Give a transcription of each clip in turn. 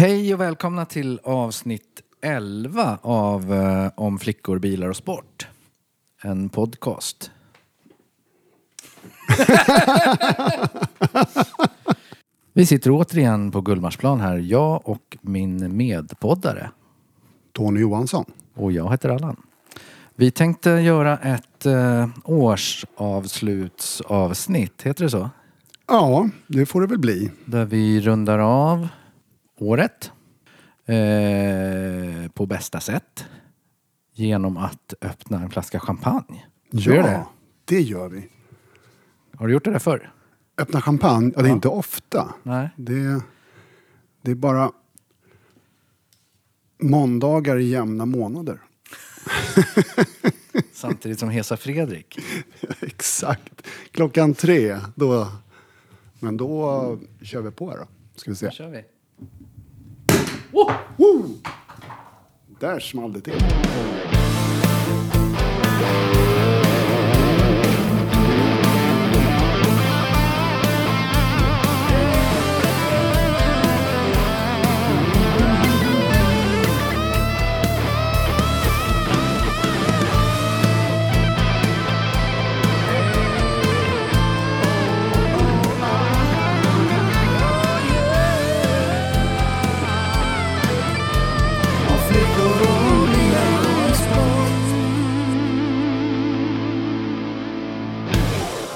Hej och välkomna till avsnitt 11 av eh, Om flickor, bilar och sport. En podcast. Vi sitter återigen på Gullmarsplan här, jag och min medpoddare. Tony Johansson. Och jag heter Allan. Vi tänkte göra ett eh, årsavslutsavsnitt, heter det så? Ja, det får det väl bli. Där vi rundar av året eh, på bästa sätt. Genom att öppna en flaska champagne. Vi göra det? det gör vi. Har du gjort det där förr? Öppna champagne, ja, det är Ja. inte ofta. Nej. Det, det är bara måndagar i jämna månader. Samtidigt som Hesa Fredrik. Exakt. Klockan tre, då... Men då kör vi på här då. Ska vi se. Då kör vi. Woho! Där small det till.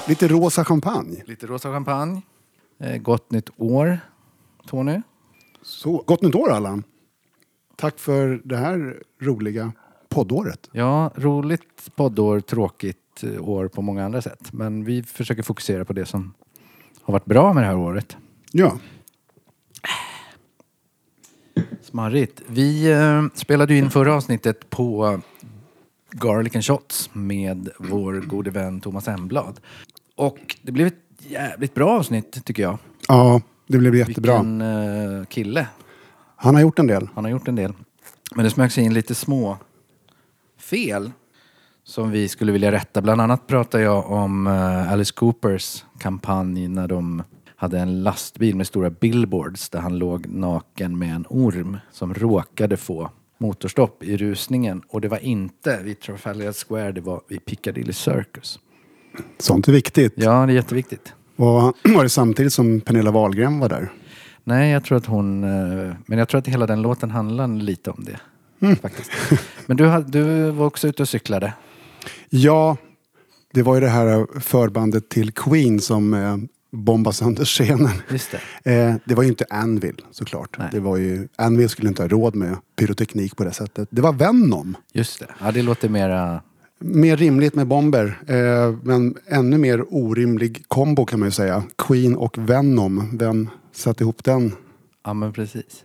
Lite rosa champagne. Lite rosa champagne. Eh, gott nytt år, Tony. Så, gott nytt år Allan. Tack för det här roliga poddåret. Ja, roligt poddår, tråkigt eh, år på många andra sätt. Men vi försöker fokusera på det som har varit bra med det här året. Ja, Smarrigt. Vi eh, spelade in förra avsnittet på Garlic and Shots med vår gode vän Thomas Emblad. Och det blev ett jävligt bra avsnitt tycker jag. ja det blev jättebra. Vilken eh, kille. Han har gjort en del. Han har gjort en del. Men det smög sig in lite små fel som vi skulle vilja rätta. Bland annat pratar jag om eh, Alice Coopers kampanj när de hade en lastbil med stora billboards där han låg naken med en orm som råkade få motorstopp i rusningen. Och det var inte vid Trafalgar Square, det var vid Piccadilly Circus. Sånt är viktigt. Ja, det är jätteviktigt. Och var det samtidigt som Pernilla Wahlgren var där? Nej, jag tror att hon... eh, Men jag tror att hela den låten handlar lite om det. Faktiskt. Men du, du var också ute och cyklade. Ja, det var ju det här förbandet till Queen som eh, bombade sönder scenen. Just det. Eh, det var ju inte Anvil såklart. Nej. Det var ju, Anvil skulle inte ha råd med pyroteknik på det sättet. Det var Venom. Just det. Ja, det låter mera... Mer rimligt med bomber, eh, men ännu mer orimlig kombo kan man ju säga. Queen och Venom. Vem satte ihop den? Ja, men precis.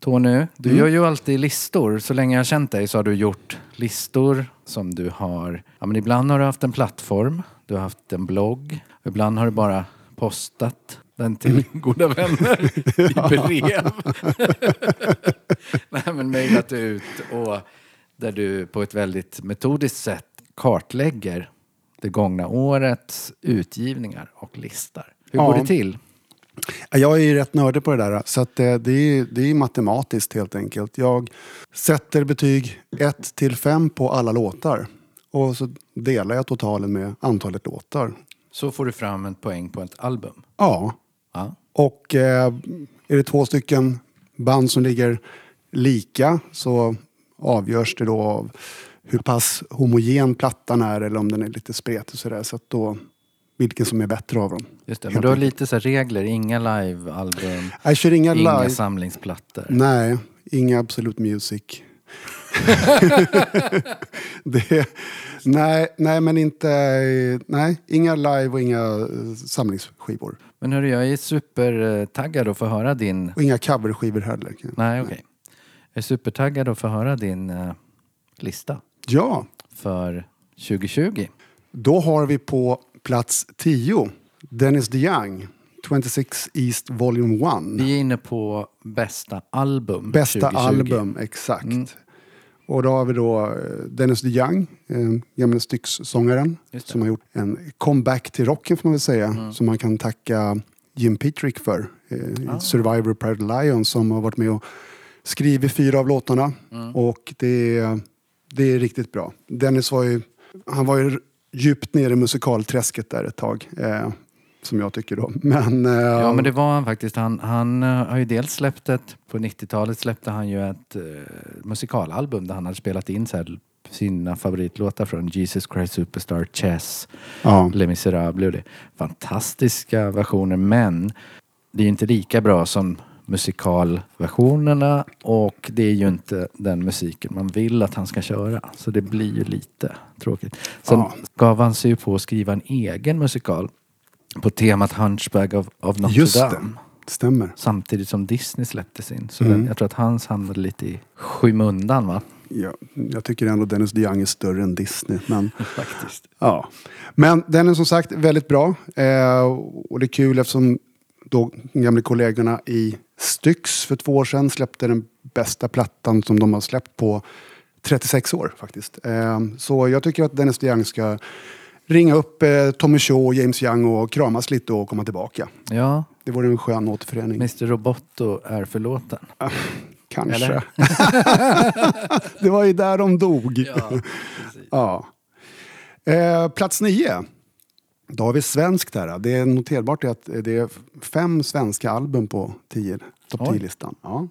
Tony, du gör ju alltid listor. Så länge jag har känt dig så har du gjort listor som du har... Ja, men ibland har du haft en plattform. Du har haft en blogg. Ibland har du bara postat den till goda vänner i brev. Nej, men mejlat ut och där du på ett väldigt metodiskt sätt kartlägger det gångna årets utgivningar och listar. Hur Ja. går det till? Jag är ju rätt nördig på det där. Så eh, det, är, det är matematiskt helt enkelt. Jag sätter betyg 1 till 5 på alla låtar. Och så delar jag totalen med antalet låtar. Så får du fram en poäng på ett album. Ja. Ja. Och eh, är det två stycken band som ligger lika så avgörs det då av hur pass homogen plattan är eller om den är lite spretig och sådär. Så att då vilken som är bättre av dem. Just det. Men du har lite så regler, inga live-album, Jag kör inga, inga live. samlingsplattor. Nej, inga Absolute Music. det, nej, nej, men inte... Nej, inga live och inga eh, samlingsskivor. Men hörru, jag är supertaggad att få höra din... Och inga coverskivor heller. Nej, okej. Jag är supertaggad att få höra din eh, lista Ja, för 2020. då har vi på plats 10 Dennis DeYoung, 26 East Volume 1. Vi är inne på bästa album Bästa 2020. album, exakt. Mm. Och då har vi då eh, Dennis DeYoung, eh, gamla Styx-sångaren, som har gjort en comeback till rocken får man väl säga, Mm. som man kan tacka Jim Petrick för. eh, Survivor Pride Lions som har varit med och skrivit fyra av låtarna. Och det, är- det är riktigt bra. Dennis var ju, han var ju djupt nere i musikalträsket där ett tag. Eh, som jag tycker då. Men, eh, Ja men det var han faktiskt. Han, han eh, har ju dels släppt ett, på 90-talet släppte han ju ett eh, musikalalbum där han hade spelat in så här, sina favoritlåtar från Jesus Christ Superstar, Chess, ja. Les Misérables och det. Fantastiska versioner men det är inte lika bra som musikalversionerna och det är ju inte den musiken man vill att han ska köra. Så det blir ju lite tråkigt. Sen Ja. gav han sig ju på att skriva en egen musikal på temat Hunchback of, of Notre Just det. Dame. Stämmer. Samtidigt som Disney släppte sin. Så Mm. den, jag tror att hans hamnade lite i skymundan va? Ja, jag tycker ändå Dennis DeYoung är större än Disney. Men, Faktiskt. ja. men den är som sagt väldigt bra. Eh, och det är kul eftersom då de gamla kollegorna i Styx för två år sedan släppte den bästa plattan som de har släppt på 36 år faktiskt. Eh, så jag tycker att Dennis DeYoung ska ringa upp eh, Tommy Shaw James Young och kramas lite och komma tillbaka. Ja, Det vore en skön återförening. Mr Roboto är förlåten. Kanske. Eller? det var ju där de dog. Ja, Ja. Eh, plats nio. Då har vi svenskt här. Det är noterbart att det är fem svenska album på tio, topp Oj. 10-listan. Ja.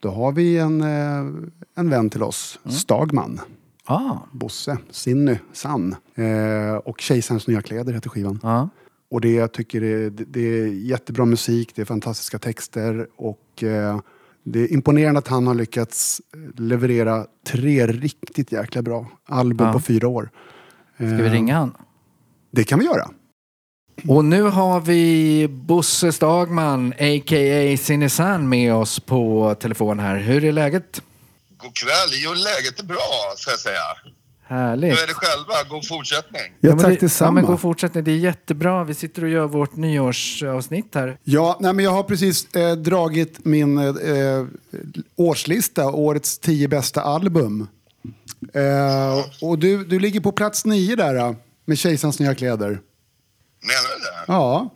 Då har vi en, eh, en vän till oss, Mm. Stagman, ah, Bosse, Sinny, Sann. Eh, och Kejsarens nya kläder heter skivan. ja. Och det jag tycker är, det, det är jättebra musik, det är fantastiska texter och eh, det är imponerande att han har lyckats leverera tre riktigt jäkla bra album Ja. på fyra år. Ska vi ringa han? Det kan vi göra. Och nu har vi Bosse Stagman, a.k.a. Sinesan med oss på telefon här. Hur är läget? God kväll. Jo, läget är bra, ska jag säga. Härligt. Hur är det själva? God fortsättning. Ja, men tack det, Ja, detsamma. men gå fortsättning. Det är jättebra. Vi sitter och gör vårt nyårsavsnitt här. Ja, nej, men jag har precis eh, dragit min eh, årslista, årets tio bästa album. Eh, och du, du ligger på plats nio där eh, med Kejsarens nya kläder. Menar du det? Ja.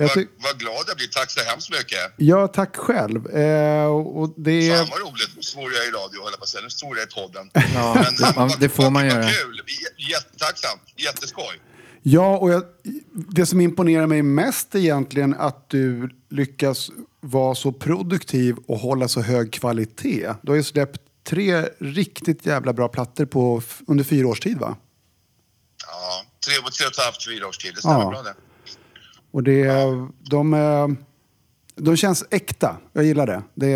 Jag Vad, ty- vad glad jag blir. Tack så hemskt mycket. ja, tack själv. Eh, och det är... Fan vad roligt. Nu svor jag i radio, höll jag på att säga. Nu svor jag i podden. Ja, man- vad- det får vad- man göra. kul. J- Jättetacksamt. Jätteskoj. Ja, och jag, det som imponerar mig mest är egentligen att du lyckas vara så produktiv och hålla så hög kvalitet. Du har ju släppt tre riktigt jävla bra plattor på, under fyra års tid va? Ja, tre, tre och ett halvt, fyra års tid. Det stämmer Ja. bra det. Och det, de, eh, de känns äkta. Jag gillar det. det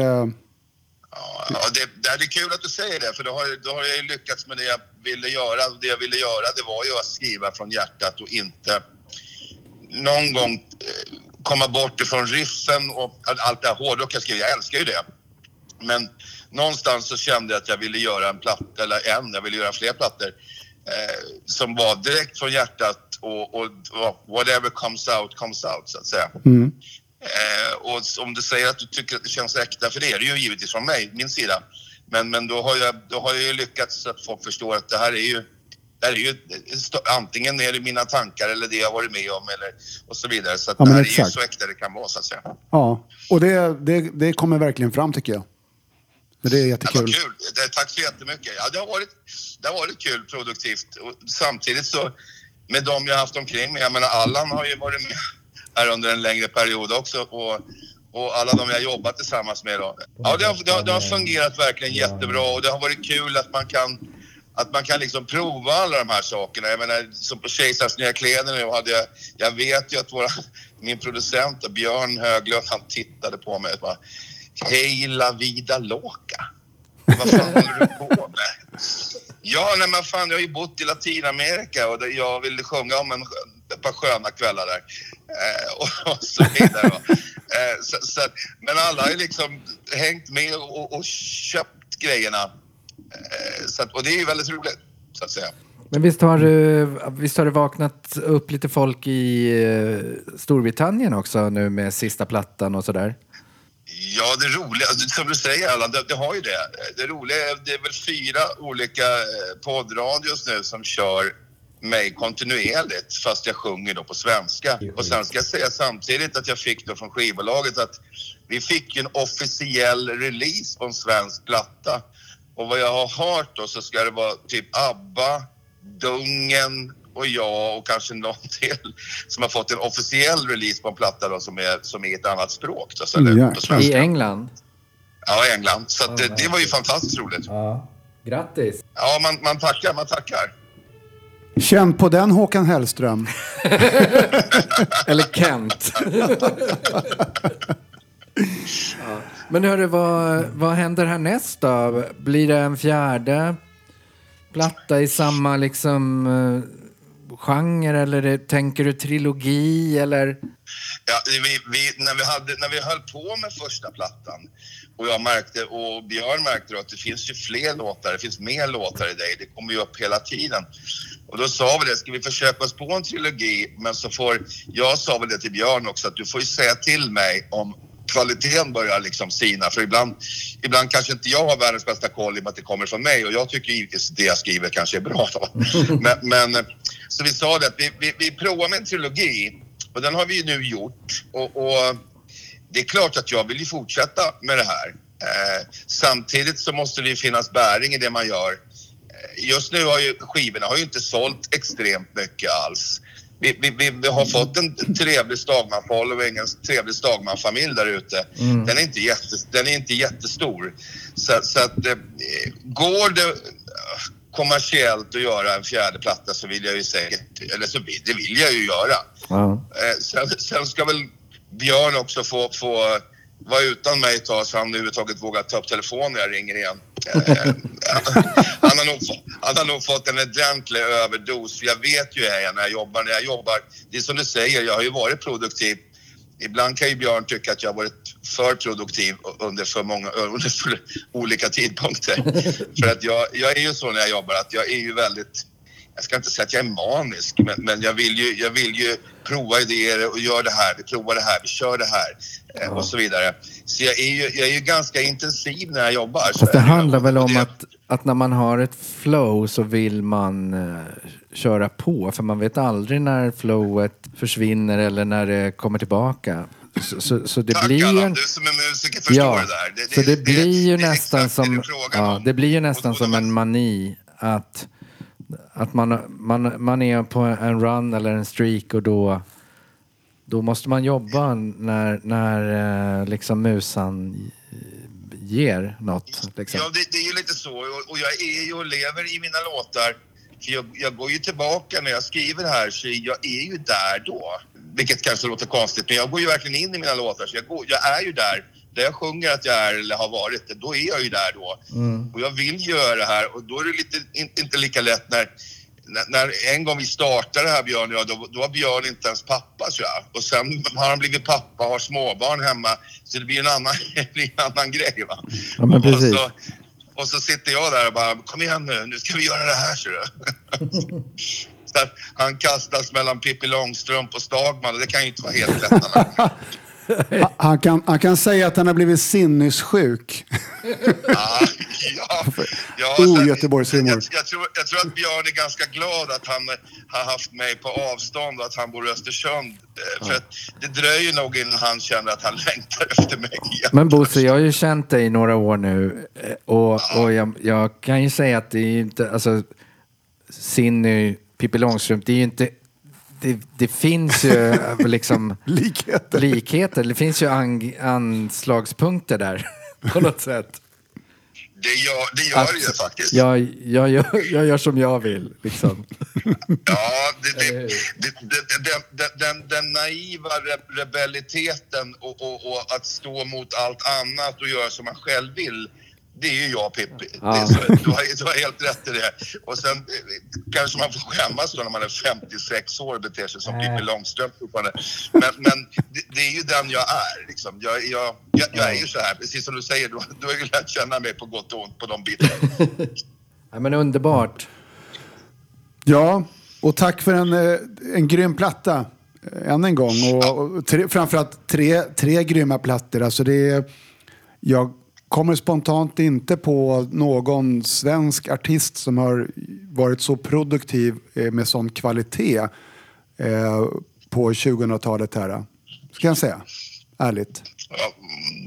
Ja, ja, det, det är kul att du säger det, för då har, då har jag lyckats med det jag ville göra. Det jag ville göra, det var ju att skriva från hjärtat och inte någon gång eh, komma bort ifrån riffen och allt det här hårdrock jag skriver. Jag älskar ju det. Men någonstans så kände jag att jag ville göra en platta, eller en, jag ville göra fler plattor eh, som var direkt från hjärtat och, och, och whatever comes out, comes out så att säga. mm. Eh, och om du säger att du tycker att det känns äkta, för det är det ju givetvis från mig, min sida. Men, men då, har jag, då har jag ju lyckats så att folk förstår att det här är ju, det är ju st- antingen är det mina tankar eller det jag varit med om eller och så vidare. Så Ja, det här är exakt. ju så äkta det kan vara så att säga. Ja, och det, det, det kommer verkligen fram tycker jag. Men det är Det jättekul. var kul. Det, tack så jättemycket. Ja, det, har varit, det har varit kul, produktivt. Och samtidigt så med de jag haft omkring mig. Jag menar Allan har ju varit med här under en längre period också. Och, och alla de jag jobbat tillsammans med då. Ja, det har, det, har, det har fungerat verkligen jättebra och det har varit kul att man kan att man kan liksom prova alla de här sakerna. Jag menar, som på Kejsarens nya kläder nu hade jag... Jag vet ju att våra, min producent Björn Höglund, han tittade på mig och bara Hej la vida loca. Vad fan håller du på med? Ja, nej men fan jag har ju bott i Latinamerika och jag ville sjunga om en, ett par sköna kvällar där. Eh, och, och så vidare. va. Eh, så, så, men alla har ju liksom hängt med och, och köpt grejerna. Eh, så att, och det är ju väldigt roligt, så att säga. Men visst har, du, visst har det vaknat upp lite folk i eh, Storbritannien också nu med sista plattan och sådär? Ja, det roliga, alltså, som du säger Allan, det, det har ju det. Det roliga är, det är väl fyra olika eh, poddradios nu som kör mig kontinuerligt fast jag sjunger då på svenska. Och sen ska jag säga samtidigt att jag fick då från skivbolaget att vi fick ju en officiell release på en svensk platta. Och vad jag har hört då så ska det vara typ ABBA, Dungen och jag och kanske någon till som har fått en officiell release på en platta då som är, som är ett annat språk. Då, så, svenska. I England? Ja, i England. Så att, det, det var ju fantastiskt roligt. Ja. Grattis! Ja, man, man tackar, man tackar. Känn på den Håkan Hellström. Eller Kent. ja. Men hörru, vad, vad händer härnäst då? Blir det en fjärde platta i samma liksom eh, genre eller tänker du trilogi eller? Ja, vi, vi, när, vi hade, när vi höll på med första plattan och jag märkte och Björn märkte då att det finns ju fler låtar, det finns mer låtar i dig, det kommer ju upp hela tiden. Och då sa vi det, ska vi försöka oss på en trilogi men så får, jag sa väl det till Björn också att du får ju säga till mig om kvaliteten börjar liksom sina för ibland, ibland kanske inte jag har världens bästa koll i och med att det kommer från mig och jag tycker givetvis det jag skriver kanske är bra. Men, men så vi sa det att vi, vi, vi provar med en trilogi och den har vi ju nu gjort och, och det är klart att jag vill ju fortsätta med det här. Eh, samtidigt så måste det ju finnas bäring i det man gör. Eh, just nu har ju skivorna har ju inte sålt extremt mycket alls. Vi, vi, vi, vi har fått en trevlig Stagman-following, en trevlig Stagman-familj där ute. Den, är inte jätte, den är inte jättestor. Så, så att eh, går det eh, kommersiellt att göra en fjärde platta så vill jag ju säkert, eller så vill, det vill jag ju göra. Eh, sen, sen ska väl Björn också få, få vara utan mig ett tag så han överhuvudtaget vågar ta upp telefonen när jag ringer igen. Eh, han, har nog, han har nog fått en ordentlig överdos. För jag vet ju jag är när jag jobbar. När jag jobbar, det är som du säger, jag har ju varit produktiv. Ibland kan ju Björn tycka att jag har varit för produktiv under för många under för olika tidpunkter. för att jag, jag är ju så när jag jobbar att jag är ju väldigt jag ska inte säga att jag är manisk, men, men jag, vill ju, jag vill ju prova idéer och göra det här, vi provar det här, vi kör det här eh, och så vidare. Så jag är ju, jag är ju ganska intensiv när jag jobbar. Så Fast det handlar väl om det- att, att när man har ett flow så vill man eh, köra på. För man vet aldrig när flowet försvinner eller när det kommer tillbaka. Så, så, så det Tack blir Allan, en... du som är musiker förstår Ja, det där. så det blir ju det nästan det som... Ja, det blir ju nästan som en mani att, att man, man, man är på en run eller en streak och då, då måste man jobba när, när eh, liksom musan ger något. Liksom. Ja, det, det är ju lite så. Och, och jag är ju och lever i mina låtar. För jag, jag går ju tillbaka när jag skriver här, så jag är ju där då. Vilket kanske låter konstigt, men jag går ju verkligen in i mina låtar. Så jag, går, jag är ju där. Där jag sjunger att jag är eller har varit, då är jag ju där då. Och jag vill göra det här och då är det lite, inte, inte lika lätt när, när, när en gång vi startade det här Björn och jag, då, då var Björn inte ens pappa tror jag. Och sen har han blivit pappa och har småbarn hemma. Så det blir en annan, det en annan grej va. Ja, men och, precis. så, och så sitter jag där och bara, kom igen nu, nu ska vi göra det här ser du. han kastas mellan Pippi Långstrump och Stagman och det kan ju inte vara helt lätt. Han kan, han kan säga att han har blivit sinnessjuk. Ja, ja, ja, Oh, Göteborgshumor. Jag, jag, tror, jag tror att Björn är ganska glad att han har haft mig på avstånd och att han bor i Östersund. Eh, För att det dröjer nog innan han känner att han längtar efter mig igen. Men Bosse, jag har ju känt dig i några år nu eh, och, och jag, jag kan ju säga att det är ju inte, alltså Cindy, Pippi Långstrump, det är ju inte, det, det finns ju eh, liksom Likheter. likheter, det finns ju ang, anslagspunkter där på något sätt. Det gör det, gör det ju faktiskt. jag, jag, gör, jag gör som jag vill, liksom. Ja, det, det, det, det, det, det, den, den naiva re, rebelliteten och, och, och att stå mot allt annat och göra som man själv vill. Det är ju jag Pippi. Det är Ja. så, du, har, du har helt rätt i det. Och sen eh, kanske man får skämmas då när man är 56 år och beter sig som Pippi Långstrump fortfarande. Men, men det, det är ju den jag är. Liksom. Jag, jag, jag, jag är ju så här, precis som du säger. Du, du har ju lärt känna mig på gott och ont på de bitarna. Ja, men underbart. Ja, och tack för en, eh, en grym platta. eh, Än en gång. Och, och tre, framförallt tre, tre grymma plattor. Alltså det är, jag kommer spontant inte på någon svensk artist som har varit så produktiv eh, med sån kvalitet eh, på 2000-talet här. Ska jag säga. Ärligt. Ja,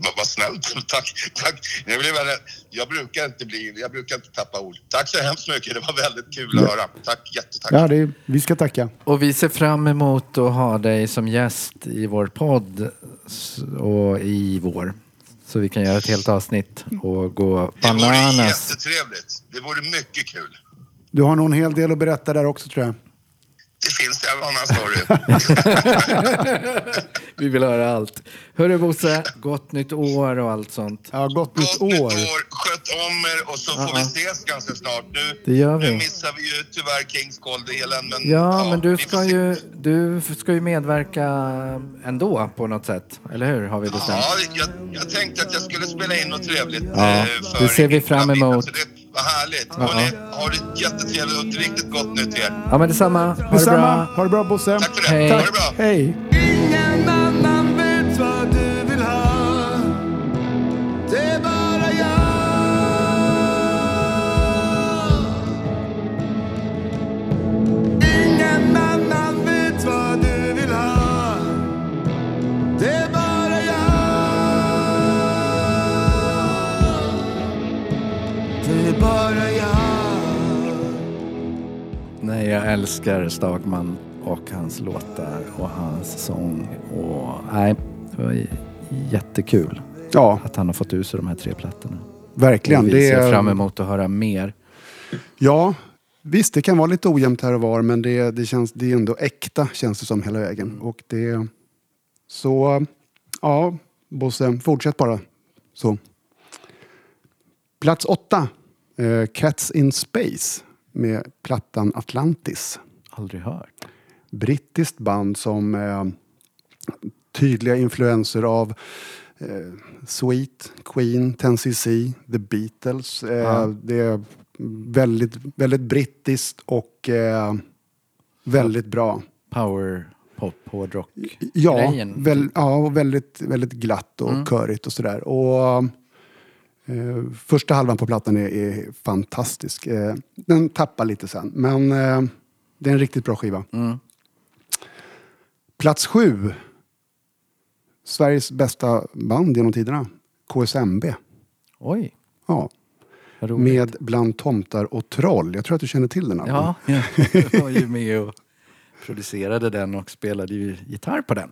vad, vad snällt. Tack. tack. Jag, väldigt, jag brukar inte bli, jag brukar inte tappa ord. Tack så hemskt mycket. Det var väldigt kul att höra. Tack, jättetack. Ja, det, vi ska tacka. Och vi ser fram emot att ha dig som gäst i vår podd och i vår. Så vi kan göra ett helt avsnitt och gå Det vore bananas. jättetrevligt. Det vore mycket kul. Du har nog en hel del att berätta där också tror jag. Det finns det en annan story. Vi vill höra allt. Hörru Bosse, gott nytt år och allt sånt. Ja, gott nytt Gott nytt år. år. Sköt om er och så får vi Ja. ses ganska snart. Nu, Det gör vi. nu missar vi ju tyvärr Kings Cold-delen. Men, Ja, men du vi ska, ju, du ska ju medverka ändå på något sätt. Eller hur? Har vi bestämt. Ja, jag, jag tänkte att jag skulle spela in något trevligt. Ja, eh, det för ser vi fram emot. Så det var härligt. Ja, Hörrni, ha det jättetrevligt och ett riktigt gott nytt till er. Ja, men detsamma. Ha det Detsamma. bra. Ha det bra Bosse. Tack för det. Hej. Ha det bra. Hej. Jag älskar Stagman och hans låtar och hans sång. Och, nej, det var jättekul Ja, att han har fått ut sig de här tre plattorna. verkligen. Och vi Det ser är- fram emot att höra mer. Ja, visst det kan vara lite ojämnt här och var men det, det, känns, det är ändå äkta känns det som hela vägen. Och det, så ja, Bosse, fortsätt bara så. Plats åtta, eh, Cats in Space med plattan Atlantis. Aldrig hört. Brittiskt band som eh, tydliga influenser av eh, Sweet, Queen, 10cc, The Beatles. Eh, Ja. Det är väldigt, väldigt brittiskt och eh, väldigt bra. Power, pop, hårdrock. Ja, väl, ja och väldigt, väldigt glatt och Mm. körigt och sådär. Och, eh, första halvan på plattan är, är fantastisk. Eh, den tappar lite sen, men eh, det är en riktigt bra skiva. Mm. Plats sju. Sveriges bästa band genom tiderna. KSMB. Oj, Ja, med Bland tomtar och troll. Jag tror att du känner till den. Ja, jag var ju med och producerade den och spelade ju gitarr på den.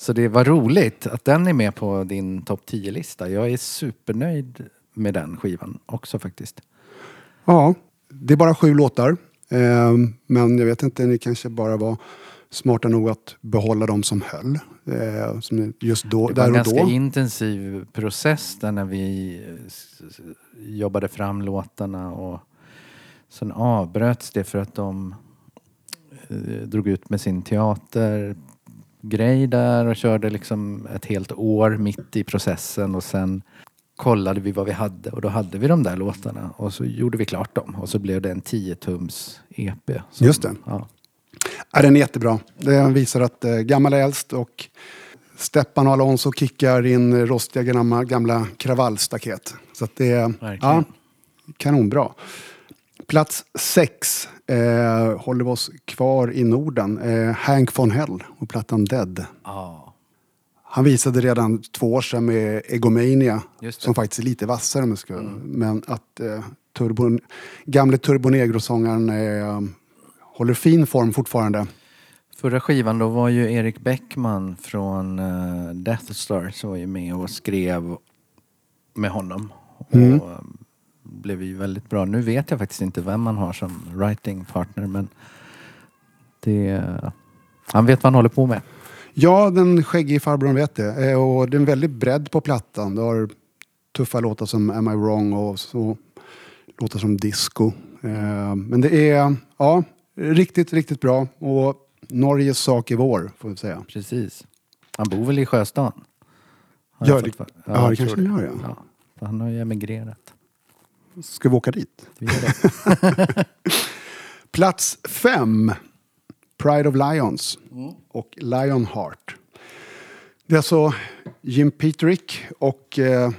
Så det var roligt att den är med på din topp 10-lista. Jag är supernöjd med den skivan också faktiskt. ja, det är bara sju låtar. Eh, men jag vet inte, ni kanske bara var smarta nog att behålla dem som höll. Eh, som just då, Det var en ganska då. intensiv process där när vi eh, jobbade fram låtarna och sen avbröts det för att de drog ut med sin teatergrej där och körde liksom ett helt år mitt i processen och sen kollade vi vad vi hade och då hade vi de där låtarna och så gjorde vi klart dem och så blev det en 10-tums EP. som- Just det. Ja. Ja, den är jättebra. Den visar att eh, gammal är äldst och Steppan och Alonso kickar in rostiga gamla, gamla kravallstaket. Så att det är ja, kanonbra. Plats sex eh, håller vi oss kvar i Norden. Eh, Hank von Hell och plattan Dead. Ja. Han visade redan två år sedan med Egomania, som faktiskt är lite vassare om jag ska, men att eh, turbo, gamle Turbo Negro-sångaren eh, håller fin form fortfarande. Förra skivan då var ju Erik Bäckman från uh, Death Star som var ju med och skrev med honom. Mm. Och blev ju väldigt bra. Nu vet jag faktiskt inte vem man har som writing partner men det, han vet vad han håller på med. Ja, den skäggige farbrorn vet det. Eh, Och det är en väldig bredd på plattan. Du har tuffa låtar som Am I wrong och så låtar som Disco. Eh, Men det är ja, riktigt, riktigt bra. Och Norges sak är vår, får vi säga. Precis. Han bor väl i Sjöstan? Har Ja, det- fått- ja, det kanske han gör, ja. ja. Han har ju emigrerat. Ska vi åka dit? Vi. Plats fem. Pride of Lions och Lionheart. Det är alltså Jim Peterick och eh,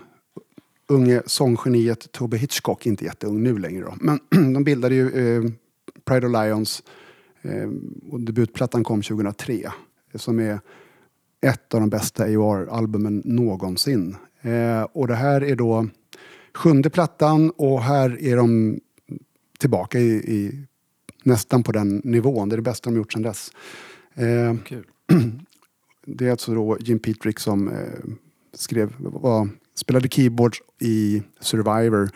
unge sånggeniet Toby Hitchcock, inte jätteung nu längre då, men de bildade ju eh, Pride of Lions eh, och debutplattan kom 2003 som är ett av de bästa AOR-albumen någonsin. Eh, och det här är då sjunde plattan och här är de tillbaka i, i nästan på den nivån. Det är det bästa de gjort sedan dess. Eh, Kul. det är alltså då Jim Petrick som eh, skrev, var, spelade keyboards i Survivor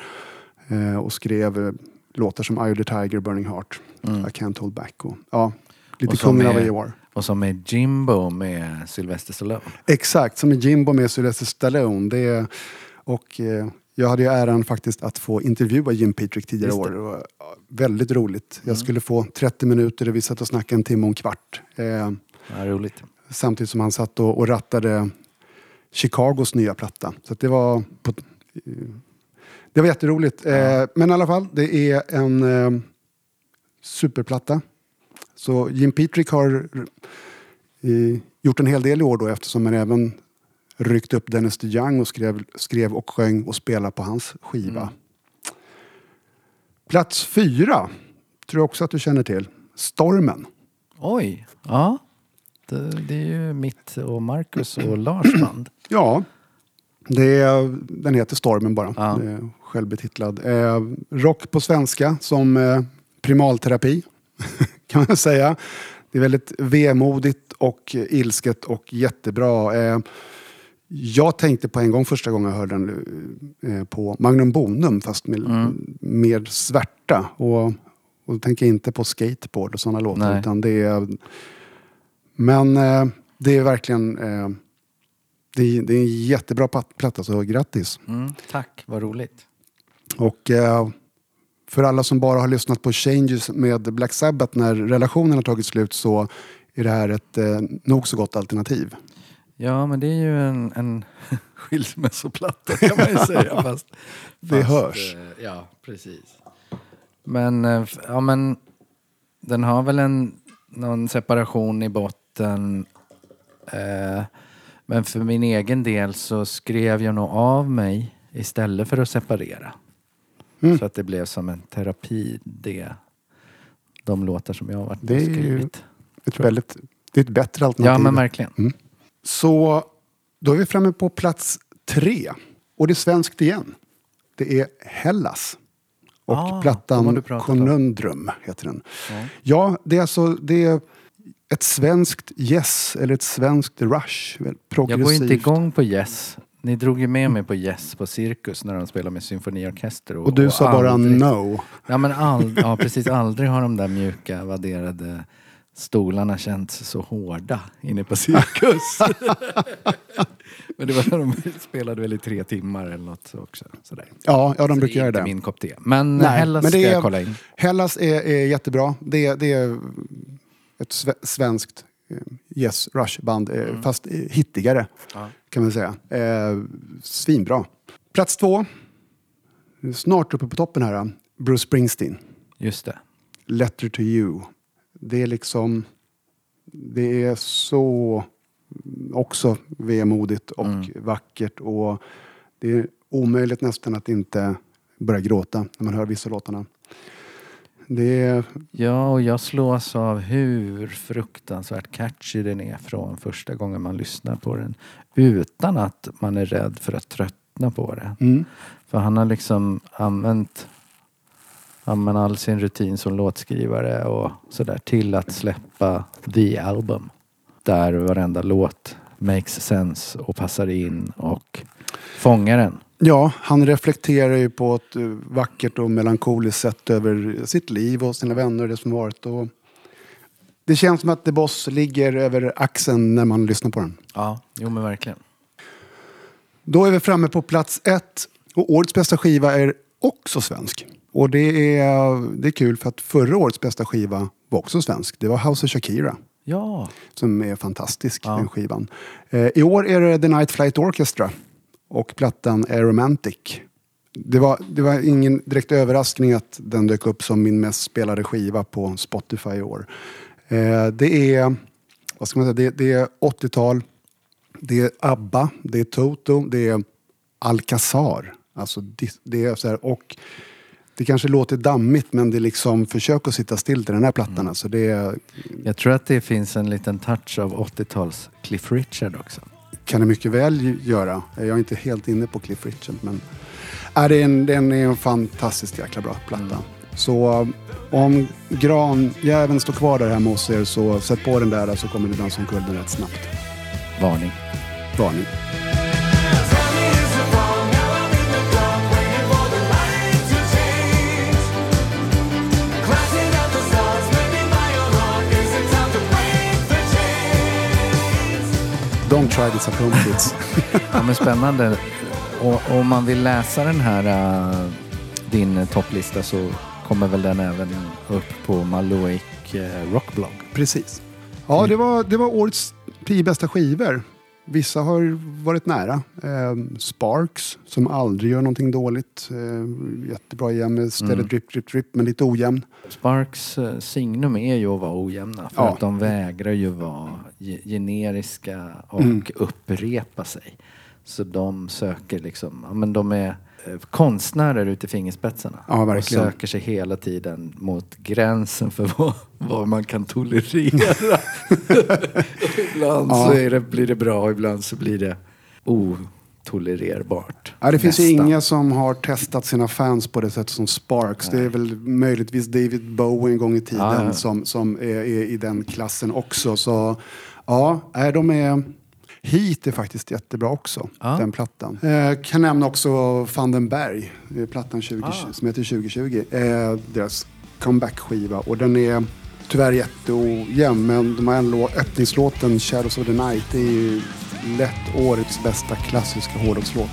eh, och skrev eh, låtar som Eye of the Tiger, Burning Heart, I Can't Hold Back och ja, lite Mm. Kungen av är- AOR. Och som är Jimbo med Sylvester Stallone. Exakt, som i Jimbo med Sylvester Stallone. Det är, och eh, jag hade ju äran faktiskt att få intervjua Jim Petrick tidigare år. det. Mm. Var ja, väldigt roligt. Jag skulle få 30 minuter och vi satt och snackade en timme och en kvart. Eh, Ja, roligt. samtidigt som han satt och, och rattade Chicagos nya platta. Så det var på, eh, det var jätteroligt. Eh, men i alla fall, det är en eh, superplatta. Så Jim Petrick har eh, gjort en hel del i år då eftersom han även ryckt upp Dennis DeYoung och skrev, skrev och sjöng och spelade på hans skiva. Plats fyra, tror jag också att du känner till. Stormen. Oj, ja. Det, det är ju mitt och Marcus och Lars band. Ja, det är, den heter Stormen bara. Ja. Självbetitlad. Eh, rock på svenska som eh, primalterapi kan man säga. Det är väldigt vemodigt och ilsket och jättebra. Eh, jag tänkte på en gång första gången jag hörde den eh, på Magnum Bonum fast med mer svärta. Och, och då tänker jag inte på skateboard och sådana låtar. Nej. Utan det är, men eh, det är verkligen eh, det är, det är en jättebra platta, så grattis. Mm, tack, vad roligt. Och för alla som bara har lyssnat på Changes med Black Sabbath när relationen har tagit slut så är det här ett eh, nog så gott alternativ. Ja, men det är ju en, en skilsmässoplatta kan man ju säga. Fast, Det fast, hörs. eh, Ja, precis. Men, eh, ja, men den har väl en, någon separation i botten. Eh, men för min egen del så skrev jag nog av mig istället för att separera. Mm. Så att det blev som en terapi, det. De låtar som jag har varit Det är ju- skrivit. Ett väldigt, det är ett bättre alternativ. Ja, men verkligen. Så då är vi framme på plats tre. Och det är svenskt igen. Det är Hellas. Och Ah, plattan. Conundrum heter den. Ja. Ja, det är alltså det är ett svenskt Yes eller ett svenskt Rush. Jag Progressivt. går inte igång på Yes. Ni drog ju med mig på Yes på Cirkus när de spelade med symfoniorkester. Och du sa bara aldrig- no. Ja, men ald- ja, precis. Aldrig har de där mjuka vadderade stolarna känts så hårda inne på Cirkus. men det var de spelade väl i tre timmar eller något så också. Sådär. Ja, ja de Så brukar göra inte det. min kopp te. Men Nej, Hellas men det ska är- jag kolla in. Hellas är, är jättebra. Det, är- det är ett sve- svenskt eh, Yes Rush-band. eh, Fast eh, hittigare Mm. Ja. kan man säga. Eh, svinbra. Plats två. Snart uppe på toppen här. Bruce Springsteen. Just det. Letter to you. Det är liksom... Det är så också vemodigt och Mm. vackert. Och det är omöjligt nästan att inte börja gråta när man hör vissa låtarna. Det är... Ja, och jag slås av hur fruktansvärt catchy den är från första gången man lyssnar på den. Utan att man är rädd för att tröttna på det. Mm. För han har liksom använt, använt all sin rutin som låtskrivare och sådär till att släppa The Album. Där varenda låt makes sense och passar in och fångar den. Ja, han reflekterar ju på ett eh, vackert och melankoliskt sätt över sitt liv och sina vänner och det som varit. Och det känns som att The Boss ligger över axeln när man lyssnar på den. Ja, jo men verkligen. Då är vi framme på plats ett. Och årets bästa skiva är också svensk. Och det är, det är kul för att förra årets bästa skiva var också svensk. Det var House of Shakira. Ja, Som är fantastisk, Ja. den skivan. Eh, I år är det The Night Flight Orchestra. Och plattan är Romantic. Det var, det var ingen direkt överraskning att den dök upp som min mest spelade skiva på Spotify i år. Eh, det är, vad ska man säga, det, det är 80-tal. Det är ABBA, det är Toto, det är Alcazar. Alltså, dis- det är så här, och det kanske låter dammigt men det är liksom försök att sitta still till den här plattan. Alltså, det är, Jag tror att det finns en liten touch av 80-tals Cliff Richard också. kan det mycket väl göra. Jag är inte helt inne på Cliff Richard men äh, det är en, den är en fantastiskt jäkla bra platta. Så um, om granjäveln står kvar där hemma hos er så sätt på den där så kommer det dansa omkull den rätt snabbt. Varning. Varning. Don't try this at home kids. Ja, men spännande. Och om man vill läsa den här, äh, din topplista så kommer väl den även upp på Maloic äh, Rockblog. Precis. Ja, det var, det var årets tio bästa skivor. Vissa har varit nära. Eh, Sparks, som aldrig gör någonting dåligt. Eh, jättebra med Steady Mm. Drip Drip Drip, men lite ojämn. Sparks äh, signum är ju att vara ojämna för Ja. att de vägrar ju vara ge- generiska och Mm. upprepa sig. Så de söker liksom, ja men de är eh, konstnärer ute i fingerspetsarna. Ja, verkligen. Och söker sig hela tiden mot gränsen för vad, vad man kan tolerera. ibland Ja. så är det, blir det bra, ibland så blir det otolererbart. Ja, det finns ju inga som har testat sina fans på det sätt som Sparks. Det är väl möjligtvis David Bowie en gång i tiden Ja, ja. som, som är, är i den klassen också. Så ja, nej, de är... Heat är faktiskt jättebra också, Ja. den plattan. Eh, kan nämna också Van den Berg, plattan 20, Ah. som heter 2020. Eh, deras comeback-skiva. Och den är tyvärr jätteojämn, men de har en låt, öppningslåten Shadows of the Night. Det är ju lätt årets bästa klassiska hårdrockslåt.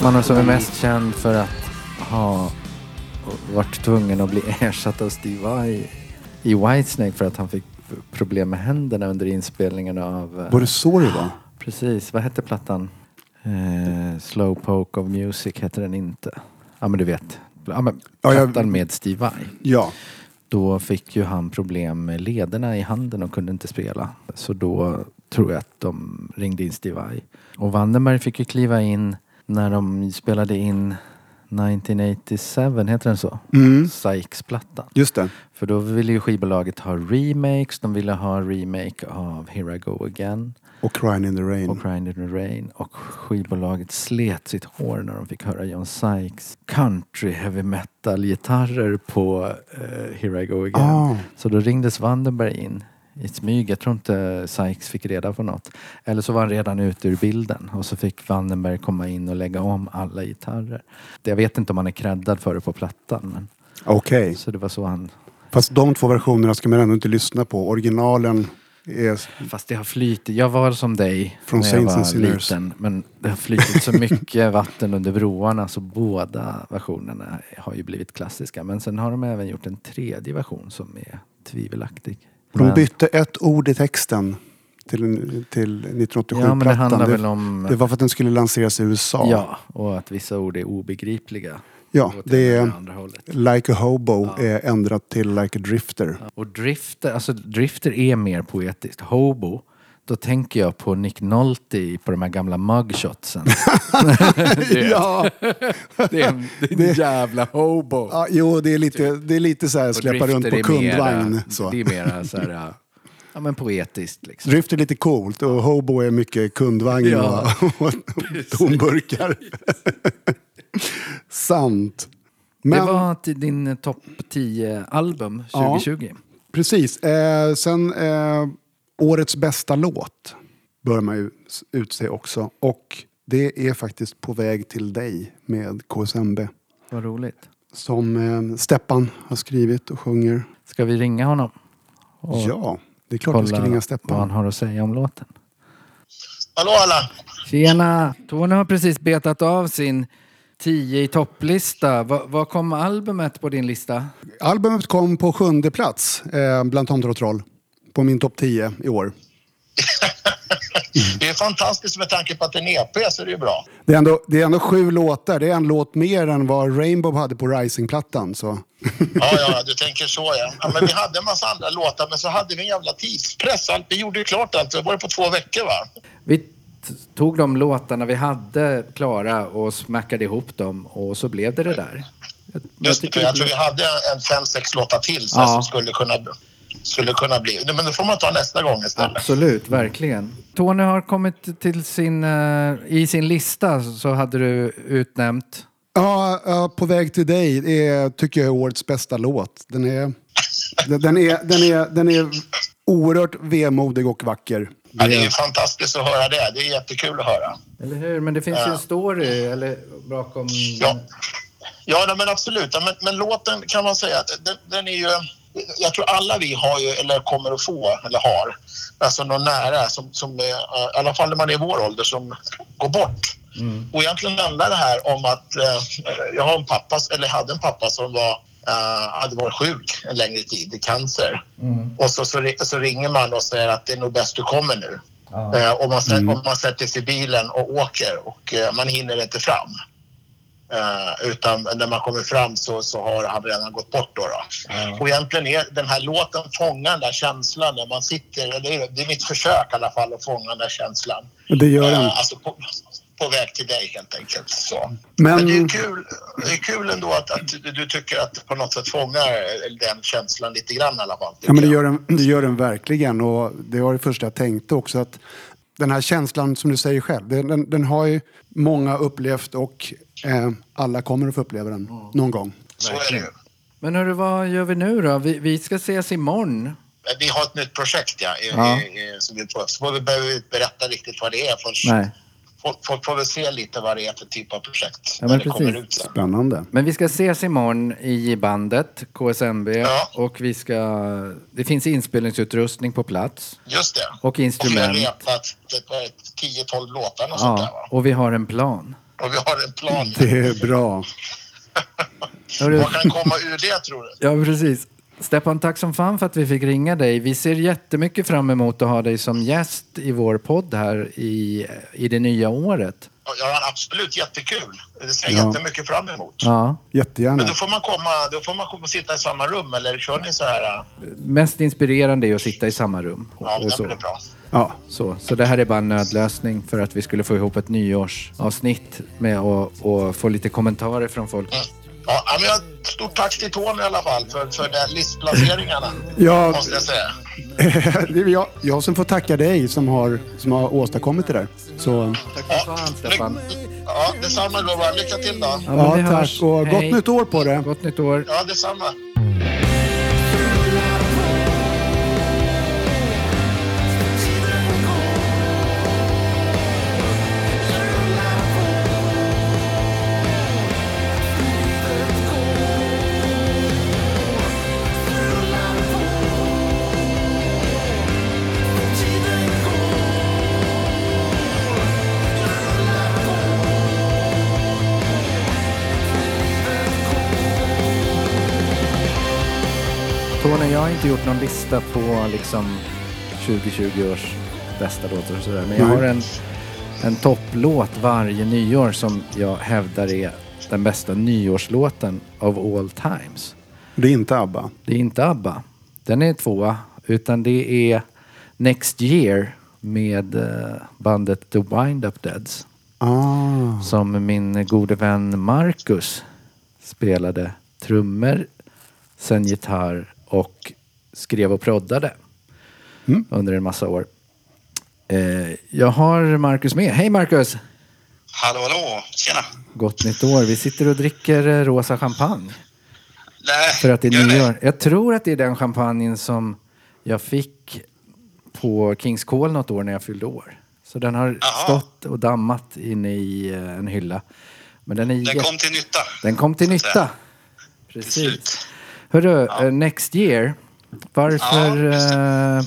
Arise. Man som är mest känd för att ha varit tvungen att bli ersatt av Steve Vai i Whitesnake för att han fick problem med händerna under inspelningen av... eh, Var det så det var? Precis, vad hette plattan? Eh, Slowpoke of Music hette den inte. Ja men du vet. Ja, men Ja, jag- plattan med Steve Vai. Ja. Då fick ju han problem med lederna i handen och kunde inte spela. Så då tror jag att de ringde in Steve Vai. Och Vandenberg fick ju kliva in när de spelade in 1987, heter den så? Mm. Sykes-plattan. Just det. För då ville ju skivbolaget ha remakes, de ville ha remake av Here I Go Again Och Crying in the Rain. och Crying in the Rain. Och skivbolaget slet sitt hår när de fick höra John Sykes country heavy metal gitarrer på eh, Here I Go Again. Ah. Så då ringdes Vandenberg in i smyg. Jag tror inte Sykes fick reda på något. Eller så var han redan ute ur bilden och så fick Vandenberg komma in och lägga om alla gitarrer. Jag vet inte om han är creddad för det på plattan. Men, Okej. så det var så han... Fast de två versionerna ska man ändå inte lyssna på. Originalen är... Fast det har flytit. Jag var som dig Från när jag Saints var and Sinners. liten. Men det har flytit så mycket vatten under broarna så båda versionerna har ju blivit klassiska. Men sen har de även gjort en tredje version som är tvivelaktig. De bytte ett ord i texten till, till 1987-plattan. Ja det det, om... det var för att den skulle lanseras i USA. Ja, och att vissa ord är obegripliga. Ja, det är. Like a Hobo Ja. är ändrat till Like a Drifter. Och drifter, alltså drifter är mer poetiskt. Hobo, då tänker jag på Nick Nolte på de här gamla mugshotsen. det, Ja, det är en, det är en jävla hobo. ja, jo det är lite, det är lite så här släppa runt på mera- kundvagn. Så. Det är mera så här, ja men poetiskt liksom. Drift är lite coolt och Hobo är mycket kundvagn Ja. och, och tomburkar. Sant. Men, Det var till din topp 10 album Ja. 2020. Precis. Eh, sen eh, årets bästa låt bör man ju utse också. Och det är faktiskt På väg till dig med KSMB. Vad roligt. Som eh, Steppan har skrivit och sjunger. Ska vi ringa honom? Och Ja, det är klart vi ska ringa vad han Steppan. har att säga om låten. Hallå alla! Tjena! Tony har precis betat av sin 10 i topplista. Va- Vad kom albumet på din lista? Albumet kom på sjunde plats eh, bland Tomter och Troll. På min topp 10 i år. Det är fantastiskt med tanke på att det är en EP så är det ju bra. Det är, ändå, det är ändå sju låtar. Det är en låt mer än vad Rainbow hade på Rising-plattan. Så. Ja, ja, du tänker så ja. ja. Men vi hade en massa andra låtar men så hade vi en jävla tidspress. Allt, vi gjorde ju klart allt. Det var det på två veckor va? Vi tog de låtarna vi hade klara och smackade ihop dem och så blev det det där. Jag, Just det, jag tror vi hade en fem, sex låtar till så Ja. som skulle kunna, skulle kunna bli. Men det får man ta nästa gång istället. Absolut, verkligen. Tony har kommit till sin... eh, I sin lista så hade du utnämnt... Ja, ja, På väg till dig det är, tycker jag är årets bästa låt. Den är, den, den är, den är, den är oerhört vemodig och vacker. Ja, det är ju fantastiskt att höra det. Det är jättekul att höra. Eller hur? Men det finns ju en story eller, bakom... Ja, ja nej, men absolut. Ja, Men, men låten kan man säga att den, den är ju... Jag tror alla vi har ju, eller kommer att få, eller har, alltså någon nära som, som i alla fall när man är i vår ålder, som går bort. Och egentligen handlar det här om att eh, jag har en pappa, eller hade en pappa som var, eh, hade varit sjuk en längre tid i cancer. Och så, så, så ringer man och säger att det är nog bäst du kommer nu. Eh, och, man, sä- och man sätter sig i bilen och åker och eh, man hinner inte fram. Eh, utan när man kommer fram så, så har han redan gått bort. Då, då. Och egentligen är den här låten fångar den där känslan när man sitter, det är, det är mitt försök i alla fall att fånga den där känslan. Det gör den. Eh, alltså på, på väg till dig helt enkelt. Så. Men- Men, det, är kul, det är kul ändå att, att du, du tycker att på något sätt fångar den känslan lite grann i alla fall. Ja, men det gör, den, det gör den verkligen. Och det var det första jag tänkte också. att Den här känslan som du säger själv, den, den, den har ju många upplevt och eh, alla kommer att få uppleva den någon gång. Så är det ju. Men hörru, vad gör vi nu då? Vi, vi ska ses imorgon. Vi har ett nytt projekt ja, i, Ja. I, som vi får, så vi behöver berätta riktigt vad det är först. Nej. Folk, folk får väl se lite vad det är för typ av projekt Ja, när men det kommer precis. ut sen. Spännande. Men vi ska ses imorgon i bandet, KSMB. Ja. Och vi ska... Det finns inspelningsutrustning på plats. Just det. Och instrument. Och vi har repat ett- 10-12 låtar och sånt där Ja, va? och vi har en plan. Och vi har en plan. Det är bra. Vad kan komma ur det tror du? ja, precis. Stefan, tack som fan för att vi fick ringa dig. Vi ser jättemycket fram emot att ha dig som gäst i vår podd här i, i det nya året. Ja, absolut jättekul. Det ser jag Ja. jättemycket fram emot. Ja, Jättegärna. Men då får man komma, då får man komma och sitta i samma rum eller kör ni så här? mest inspirerande är att sitta i samma rum. Ja, det blir bra. Ja. Så, så det här är bara en nödlösning för att vi skulle få ihop ett nyårsavsnitt med att och få lite kommentarer från folk. Mm. Ja, men jag, stort tack till Tony i alla fall för, för den listplaceringarna. Ja, Måste jag säga. det är jag, jag som får tacka dig som har, som har åstadkommit det där. Så, Tack som fan, Stefan. Ja, detsamma gubbar. Lycka till då. Ja, ja, tack hörs. och gott Hej. nytt år på det. Gott nytt år. Ja, detsamma. Jag har inte gjort någon lista på liksom 2020 års bästa låtar och sådär. Men jag Nej. har en, en topplåt varje nyår som jag hävdar är den bästa nyårslåten of all times. Det är inte ABBA. Det är inte ABBA. Den är tvåa. Utan det är Next Year med eh, bandet The Wind Up Deads. Ah. Som min gode vän Marcus spelade trummor, sen gitarr och skrev och proddade under en massa år. Eh, jag har Marcus med. Hej Marcus! Hallå, hallå. Tjena. Gott nytt år. Vi sitter och dricker eh, rosa champagne. Nej, För att det är gör nyår. Jag tror att det är den champagnen som jag fick på Kings Call något år när jag fyllde år. Så den har Jaha. stått och dammat inne i eh, en hylla. Men den är Den jätte- kom till nytta. Den kom till nytta. Till Precis. Hörru, eh, Next Year. Varför... Ja,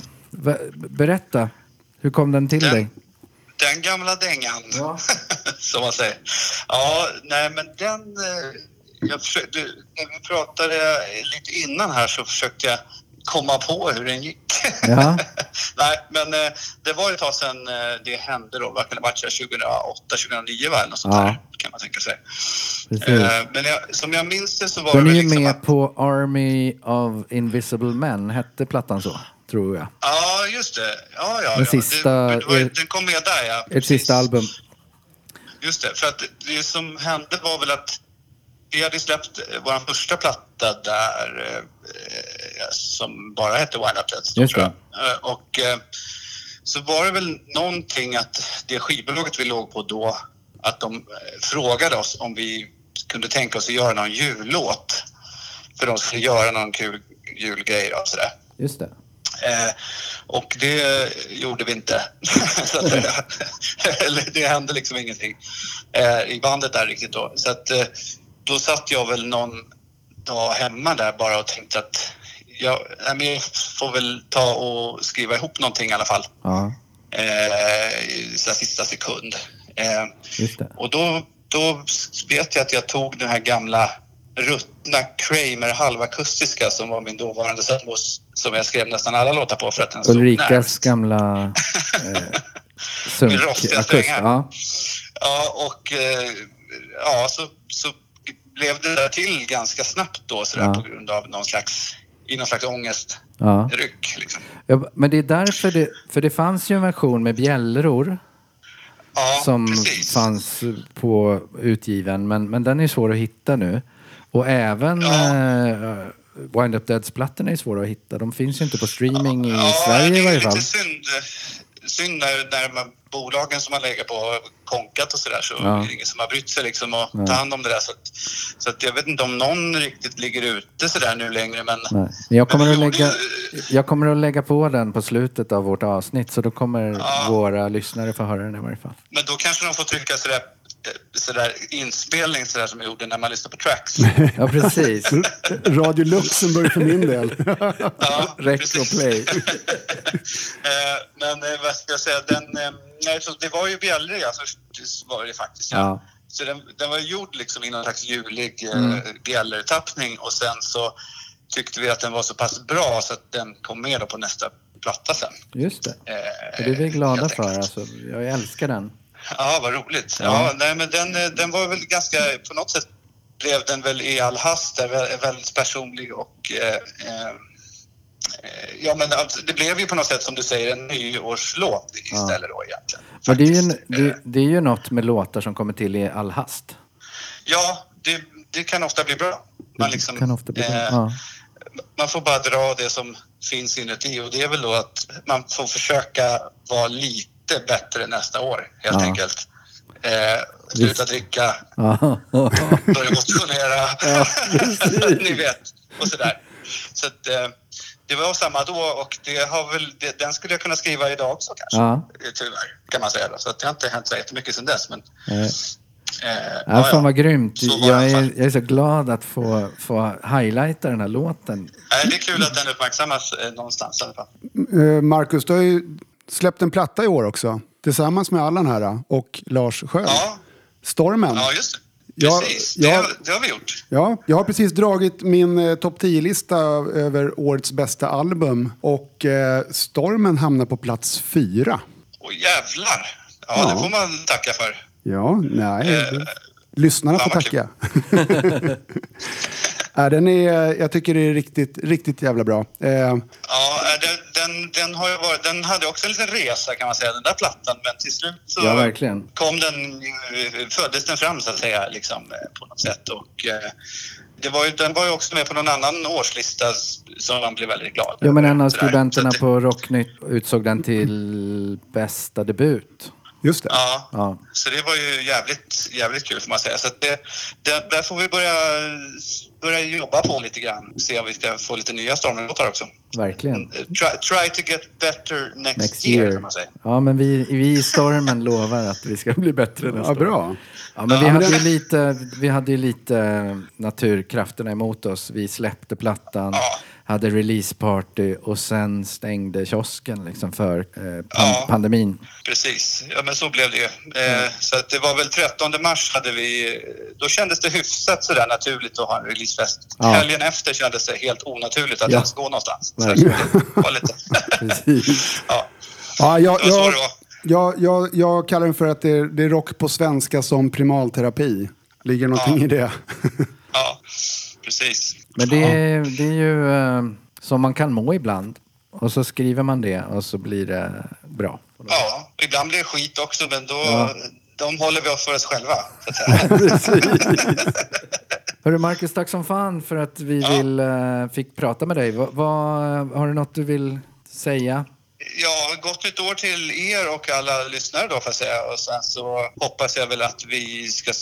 eh, berätta. Hur kom den till Den- dig? Den gamla dängan, Ja. som man säger. Ja, nej men den... eh, Jag försökte, när vi pratade lite innan här så försökte jag komma på hur den gick. Ja. Nej, men eh, det var ju ett tag sedan eh, det hände då. Vad kan det varit? så här 2008, 2009 va? Något sånt Ja. där, kan man tänka sig. Precis. Eh, men jag, som jag minns det så var Den det är liksom med att, på Army of Invisible Men, hette plattan så? Tror jag. Ja, just det. Ja, ja, Den ja. sista- det, det var, er- den kom med där, ja. Ert Precis. sista album. Just det, för att det som hände var väl att vi hade släppt eh, vår första platta där eh, eh, som bara hette Wind Up Dead, Just. Eh, Och så var det väl någonting att det skivbolaget vi låg på då, att de frågade oss om vi kunde tänka oss att göra någon jullåt. För de skulle göra någon kul julgrej och sådär. Just det. Eh, och det gjorde vi inte. Eller det hände liksom ingenting eh, i bandet där riktigt då. Så att, eh, då satt jag väl någon dag hemma där bara och tänkte att jag, jag får väl ta och skriva ihop någonting i alla fall. Ja, Eh, sista sekund. Eh, och då, då vet jag att jag tog den här gamla ruttna Kramer halvakustiska som var min dåvarande sambos som jag skrev nästan alla låtar på för att den Ulrikas närmast. gamla eh, sunk... Med rostiga akust. strängar. Ja, Ja, och eh, ja, så, så blev det där till ganska snabbt då sådär Ja. på grund av någon slags, i någon slags ångestryck ja. liksom. ja. Men det är därför det... För det fanns ju en version med bjällror Ja, som precis. fanns på utgiven, men, men den är svår att hitta nu. Och även eh, Wind Up Deads-plattorna är svåra att hitta. De finns ju inte på streaming i Sverige det i är varje fall. lite synd, synd när, när man, bolagen som man lägger på har konkat och sådär så Ja. är det ingen som har brytt sig liksom att ta hand om det där. Så, att, så att jag vet inte om någon riktigt ligger ute sådär nu längre men Nej. Jag, kommer Men att lägga, jag kommer att lägga på den på slutet av vårt avsnitt så då kommer Ja. våra lyssnare få höra den i varje fall. Men då kanske de får trycka sådär, sådär inspelning sådär som jag gjorde när man lyssnar på tracks. Ja, precis. Radio Luxemburg för min del. Ja, Rec och play. Eh, Men eh, vad ska jag säga, den, eh, det var ju bjällrig först var det faktiskt. Ja. Ja. Så den, den var gjord liksom i någon slags julig eh, Mm. bjällertappning och sen så tyckte vi att den var så pass bra så att den kom med på nästa platta sen. Just det. Eh, det är vi glada för. Alltså, jag älskar den. Ja, vad roligt. Ja. Ja, nej, men den, eh, den var väl ganska, på något sätt blev den väl i all hast väldigt personlig och eh, eh, Ja men alltså, det blev ju på något sätt som du säger en nyårslåt istället då egentligen. Men det är, ju, det, Eh, det är ju något med låtar som kommer till i all hast. Ja, det, det kan ofta bli bra. Man, liksom, kan ofta bli bra. eh, Ja. man får bara dra det som finns inuti och det är väl då att man får försöka vara lite bättre nästa år helt Ja. enkelt. Eh, sluta dricka, Ja. börja motionera, ni vet, och sådär. Så att, eh, det var samma då och det har väl, det, den skulle jag kunna skriva idag också kanske. Ja. Eh, Tyvärr, kan man säga. Då. Så att det har inte hänt så jättemycket sedan dess. Men, Nej. eh, Ja, fan vad grymt. Jag är, jag är så glad att få, få highlighta den här låten. Nej, det är kul att den uppmärksammas eh, någonstans i alla fall. Eh, Marcus, du har ju släppt en platta i år också. Tillsammans med Allan här och Lars Sköld. Ja, Stormen. ja just det. Ja, Precis, ja. Det, det har vi gjort. Ja, jag har precis dragit min eh, topp 10-lista över årets bästa album och eh, Stormen hamnar på plats fyra. Åh jävlar! Ja, Ja. det får man tacka för. Ja, nej. Eh, Lyssnarna får tacka. ja, den är, jag tycker det är riktigt, riktigt jävla bra. Eh, Ja, eh, den, den, den, har ju varit, den hade också en liten resa kan man säga, den där plattan. Men till slut så Ja, verkligen. kom den, eh, föddes den fram så att säga, liksom, eh, på något sätt. Och, eh, det var ju, den var ju också med på någon annan årslista som man blev väldigt glad Jo, men en av studenterna att det- på Rocknytt utsåg den till bästa debut. just det. Ja, Ja, så det var ju jävligt, jävligt kul får man säga. Så att det, det, där får vi börja, börja jobba på lite grann. Se om vi ska få lite nya Stormen-låtar också. verkligen. Eh, Try, try to get better next, Next year, year. kan man säga. Ja, men vi, vi i Stormen lovar att vi ska bli bättre nästa Ja, år. bra. Ja, men vi Ja, hade ju lite, vi hade lite naturkrafterna emot oss. Vi släppte plattan, Ja. Hade releaseparty och sen stängde kiosken liksom för eh, pan- Ja. pandemin. Precis, ja men så blev det ju. Eh, så att det var väl 13 mars hade vi, då kändes det hyfsat sådär naturligt att ha en release releasefest. Ja. Helgen efter kändes det helt onaturligt att Ja. ens gå någonstans. Så det var lite... Precis. ja, Ja, jag, det var så jag, det var. jag, jag, jag kallar den för att det är, det är rock på svenska som primalterapi. Ligger någonting Ja. i det? Ja, precis. Men det är, det är ju eh, som man kan må ibland. Och så skriver man det och så blir det bra. Ja, ibland blir det skit också, men då... Ja. De håller vi oss för oss själva, så att säga. Hörru Marcus, tack som fan för att vi Ja. vill, eh, fick prata med dig. Va, vad- har du något du vill säga? Ja, gott nytt år till er och alla lyssnare då får jag säga. Och sen så hoppas jag väl att vi ska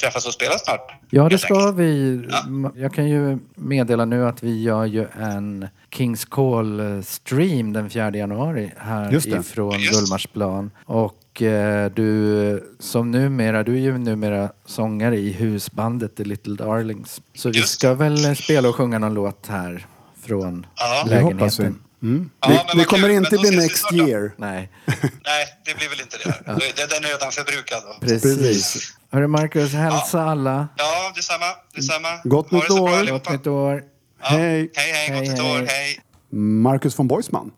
träffas och spela snart. Ja, det ska enkelt. vi. Ja. Jag kan ju meddela nu att vi gör ju en Kings Call-stream den 4 januari här ifrån. Gullmarsplan. Och eh, du som numera, du är ju numera sångare i husbandet The Little Darlings. Så vi Just. ska väl eh, spela och sjunga någon låt här från Ja. Det Det hoppas vi. lägenheten. Mm. Ja, det, men det kommer kul, inte bli next year. Nej, Nej, det blir väl inte det. Det- Den är redan förbrukad. Då. precis. Precis. Hörru Marcus, hälsa alla. Ja, detsamma. detsamma. Gott Ha nytt år. Gott nytt år. Ja. Hej. Hej, hej. Gott Hej, nytt hej. år. Hej. Marcus von Boisman.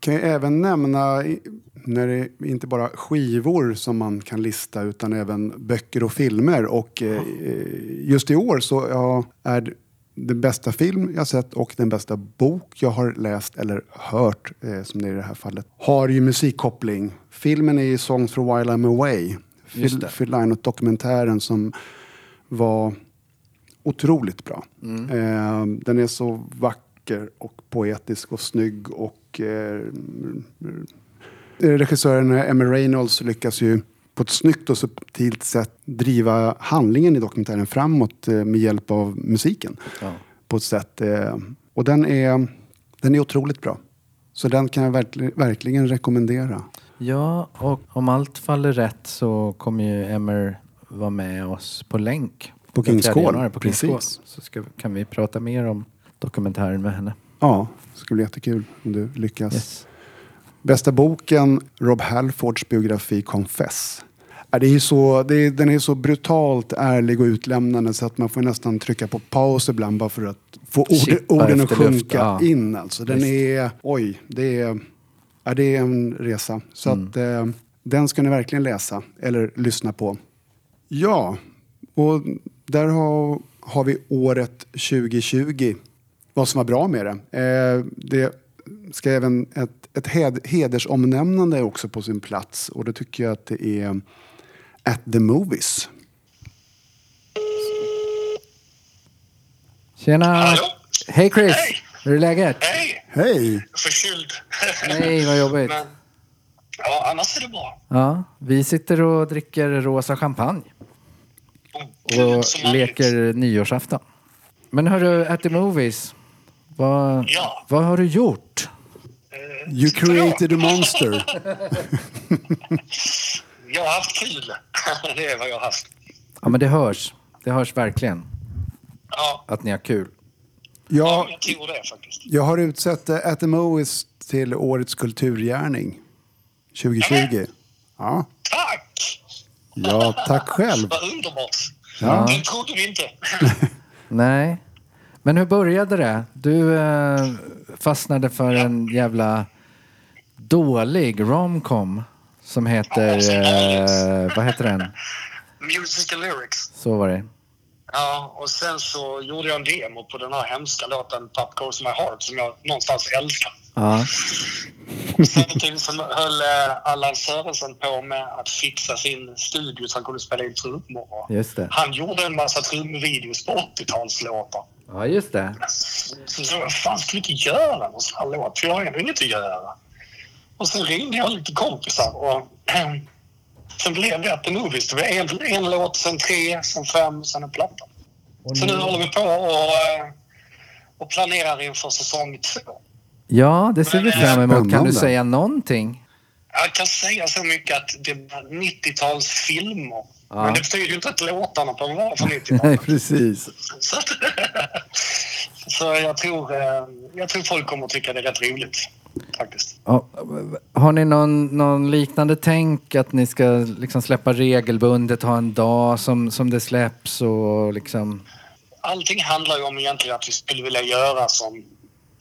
Kan jag även nämna, när det är inte bara skivor som man kan lista utan även böcker och filmer. Och eh, just i år så ja, är den bästa film jag sett och den bästa bok jag har läst eller hört, eh, som det är i det här fallet, har ju musikkoppling. Filmen är ju Songs for While I'm Away. Phil. Phil Lynott-dokumentären som var otroligt bra. Eh, den är så vacker och poetisk och snygg och eh, regissören Emma Reynolds lyckas ju på ett snyggt och subtilt sätt driva handlingen i dokumentären framåt eh, med hjälp av musiken. Ja. På ett sätt. Eh, och den är, den är otroligt bra. Så den kan jag verkli- verkligen rekommendera. Ja, och om allt faller rätt så kommer ju Emmer vara med oss på länk. På Kings 4 Call, På Kings Call. Så ska, kan vi prata mer om dokumentären med henne. Ja, det skulle bli jättekul om du lyckas. Yes. Bästa boken, Rob Halfords biografi Confess. Det är så, det är, den är så brutalt ärlig och utlämnande så att man får nästan trycka på paus ibland bara för att få ord, orden att luft, sjunka ja. in. Alltså. Den Visst. är, oj, det är, ja, det är en resa. Så Mm. att eh, den ska ni verkligen läsa eller lyssna på. Ja, och där har, har vi året 2020. Vad som var bra med det. Eh, det ska även ett, ett hed, hedersomnämnande är också på sin plats. Och det tycker jag att det är At the Movies. Tjena! Hallå? Hej Chris! Hej. Hur är läget? Hej! Hej! Förkyld. Nej, vad jobbigt. Men, ja, annars är det bra. Ja, vi sitter och dricker rosa champagne Gud, och leker nyårsafton. Men hörru, at the movies. Vad, Ja. vad har du gjort? You created a monster. Jag har haft kul. det är vad jag har haft. Ja, men det hörs. Det hörs verkligen Ja, att ni har kul. ja. Jag, tror det faktiskt. jag har utsett eh, At the Movies till årets kulturgärning 2020. Ja, Tack! ja tack själv. Vad underbart. Ja. Det trodde vi inte. Nej. Men hur började det? Du eh, fastnade för en jävla dålig romcom som heter... Eh, vad heter den? Musical lyrics. Så var det. Ja, och sen så gjorde jag en demo på den här hemska låten Pop Goes My Heart som jag någonstans älskar. Ja. Samtidigt som höll eh, Allan Sörensen på med att fixa sin studio så han kunde spela in trummor. Just det. Han gjorde en massa trumvideos på 80-talslåtar. Ja, just det. Så så fan skulle vi inte göra någon sån här låt? För jag har ändå inget att göra. Och sen ringde jag lite kompisar och sen blev det att The Movies. Det var en, en låt, sen tre, sen fem, sen en platta. Och Så nu håller vi på och, eh, och planerar inför säsong två. Ja, det ser vi fram emot. Kan du säga någonting? Jag kan säga så mycket att det var 90-talsfilmer. Ja. Men det betyder ju inte att låtarna behöver vara från Nej, 90-talet. precis. så så jag, tror, eh, jag tror folk kommer att tycka det är rätt roligt. Faktiskt. Ja, har ni någon, någon liknande tänk att ni ska liksom släppa regelbundet, ha en dag som, som det släpps och liksom... allting handlar ju om egentligen att vi skulle vilja göra som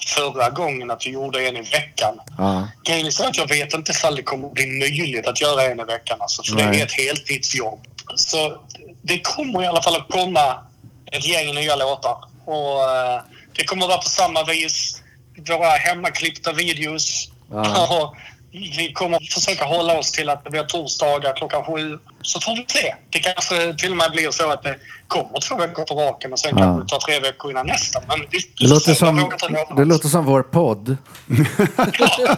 förra gången, att vi gjorde en i veckan. Ja. Grejen är så att jag vet inte ifall det kommer bli möjligt att göra en i veckan. Alltså, för det Nej. är ett heltidsjobb. Så det kommer i alla fall att komma ett gäng nya låtar. Och eh, det kommer att vara på samma vis. Våra hemmaklippta videos. Ja. Vi kommer försöka hålla oss till att det blir torsdagar klockan sju. Så får vi se. Det kanske till och med blir så att det kommer två veckor på raken och sen Ja. kanske det tar tre veckor innan nästa. Men vi, Det låter, som, det låter som vår podd. Ja.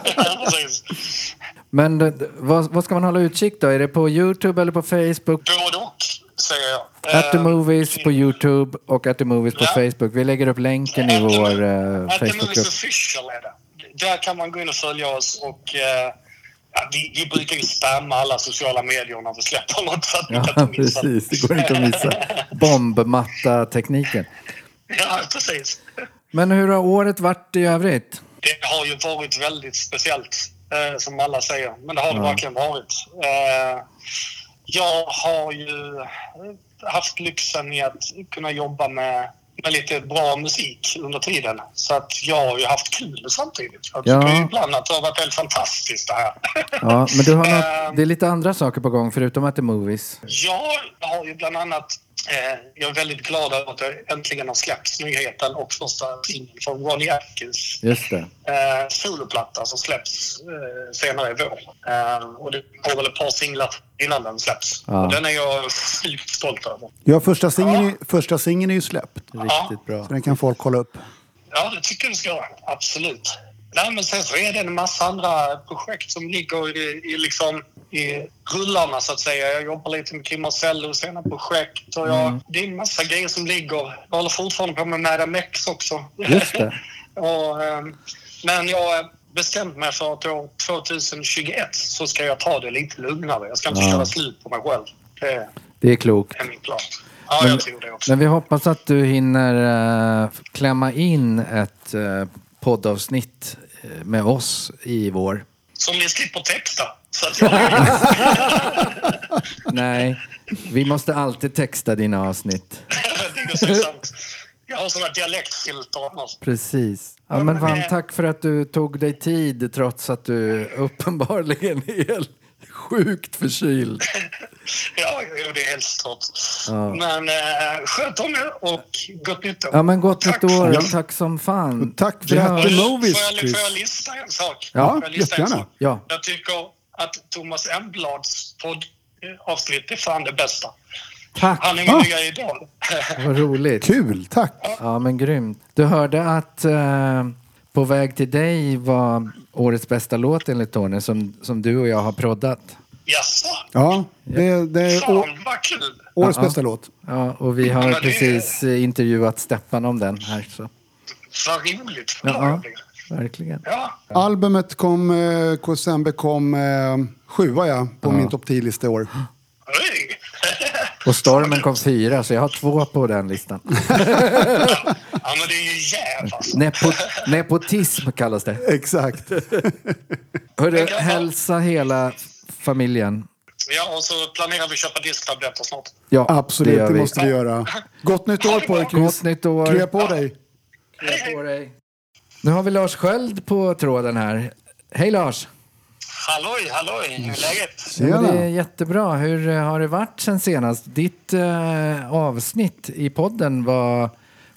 Men det- vad, vad ska man hålla utkik då? Är det på Youtube eller på Facebook? Både och, säger jag. At the Eh, Movies på Youtube och At the Movies på Ja. Facebook. Vi lägger upp länken i vår uh, At the Movies Facebookgrupp. official är det. Där kan man gå in och följa oss och eh, ja, vi, vi brukar ju spamma alla sociala medier när vi släpper något så att Ja, kan inte missa. precis. Det går inte att missa. Bombmatta-tekniken. Ja, precis. Men hur har året varit i övrigt? Det har ju varit väldigt speciellt, eh, som alla säger. Men det har det Ja. verkligen varit. Eh, jag har ju haft lyxen i att kunna jobba med, med lite bra musik under tiden. Så att jag har ju haft kul samtidigt. Jag tycker Ja. ibland att det har varit helt fantastiskt det här. Ja, men du har Ehm. något, det är lite andra saker på gång förutom At the Movies. Jag har ju bland annat... Eh, jag är väldigt glad över att det äntligen har släppts nyheten och första singeln från Ronnie Atkins Just det. eh, soloplatta som släpps eh, senare i vår. Eh, och det går väl ett par singlar innan den släpps. Ja. Och den är jag sjukt stolt över. Ja, första singeln är, första singeln är ju släppt. Riktigt bra. Så den kan folk kolla upp. Ja, det tycker jag du ska göra. Absolut. Nej, men sen så är det en massa andra projekt som ligger i, i, liksom, i rullarna så att säga. Jag jobbar lite med Kim Marcello sina projekt och jag, det är en massa grejer som ligger. Jag håller fortfarande på med Madam X också. Just det. och, ehm, men jag har bestämt mig för att år 2021 så ska jag ta det lite lugnare. Jag ska inte Ja. köra slut på mig själv. Det Det är klokt. är min plan. Ja, Men- jag tror det också. Men vi hoppas att du hinner eh, klämma in ett uh, poddavsnitt eh, med oss i vår. Som ni slipper texta. Jag Nej, vi måste alltid texta dina avsnitt. det är så sant. Jag har såna dialektfilter annars. Precis. Ja, men fan, tack för att du tog dig tid trots att du uppenbarligen är sjukt förkyld. Ja, är helt stört. Ja. Men eh, sköt om er och gott nytt år. Ja, men gott Tack nytt år. för- Tack som fan. Och tack för Vi att du Movies, Får jag, får jag lista en sak? Ja, Får jag lista en jättegärna. sak? Ja. Jag tycker att Thomas Emblads poddavsnitt är fan det bästa. Tack. Han är min Ah. nya idol. Vad roligt. Kul, tack. Ja, men grymt. Du hörde att eh, På väg till dig var årets bästa låt enligt Tony som, som du och jag har proddat. Jaså? Ja, det, det är å, Fan vad kul! årets Ja. bästa låt. Ja, och vi Ja, har men det- precis eh, intervjuat Steppan om den här. Så. Vad roligt. Ja, blir. verkligen. Ja. Albumet kom, eh, KSMB kom eh, sjua ja, på min topp 10-lista i år. Oj. Och Stormen kom fyra, så jag har två på den listan. ja, men det är ju jävligt alltså. Nepo, nepotism kallas det. Exakt. Hörru, hälsa hela familjen. Ja, och så planerar vi att köpa disktabletter snart. Ja, Absolut, gör det, måste vi göra. Gott nytt år på dig, Chris. Gott nytt år. Krya på dig. Krya på dig. Nu har vi Lars Sköld på tråden här. Hej Lars! Halloj, halloj. Hur är läget? Ja, men det är Tjena. jättebra. Hur eh, har det varit sen senast? Ditt eh, avsnitt i podden var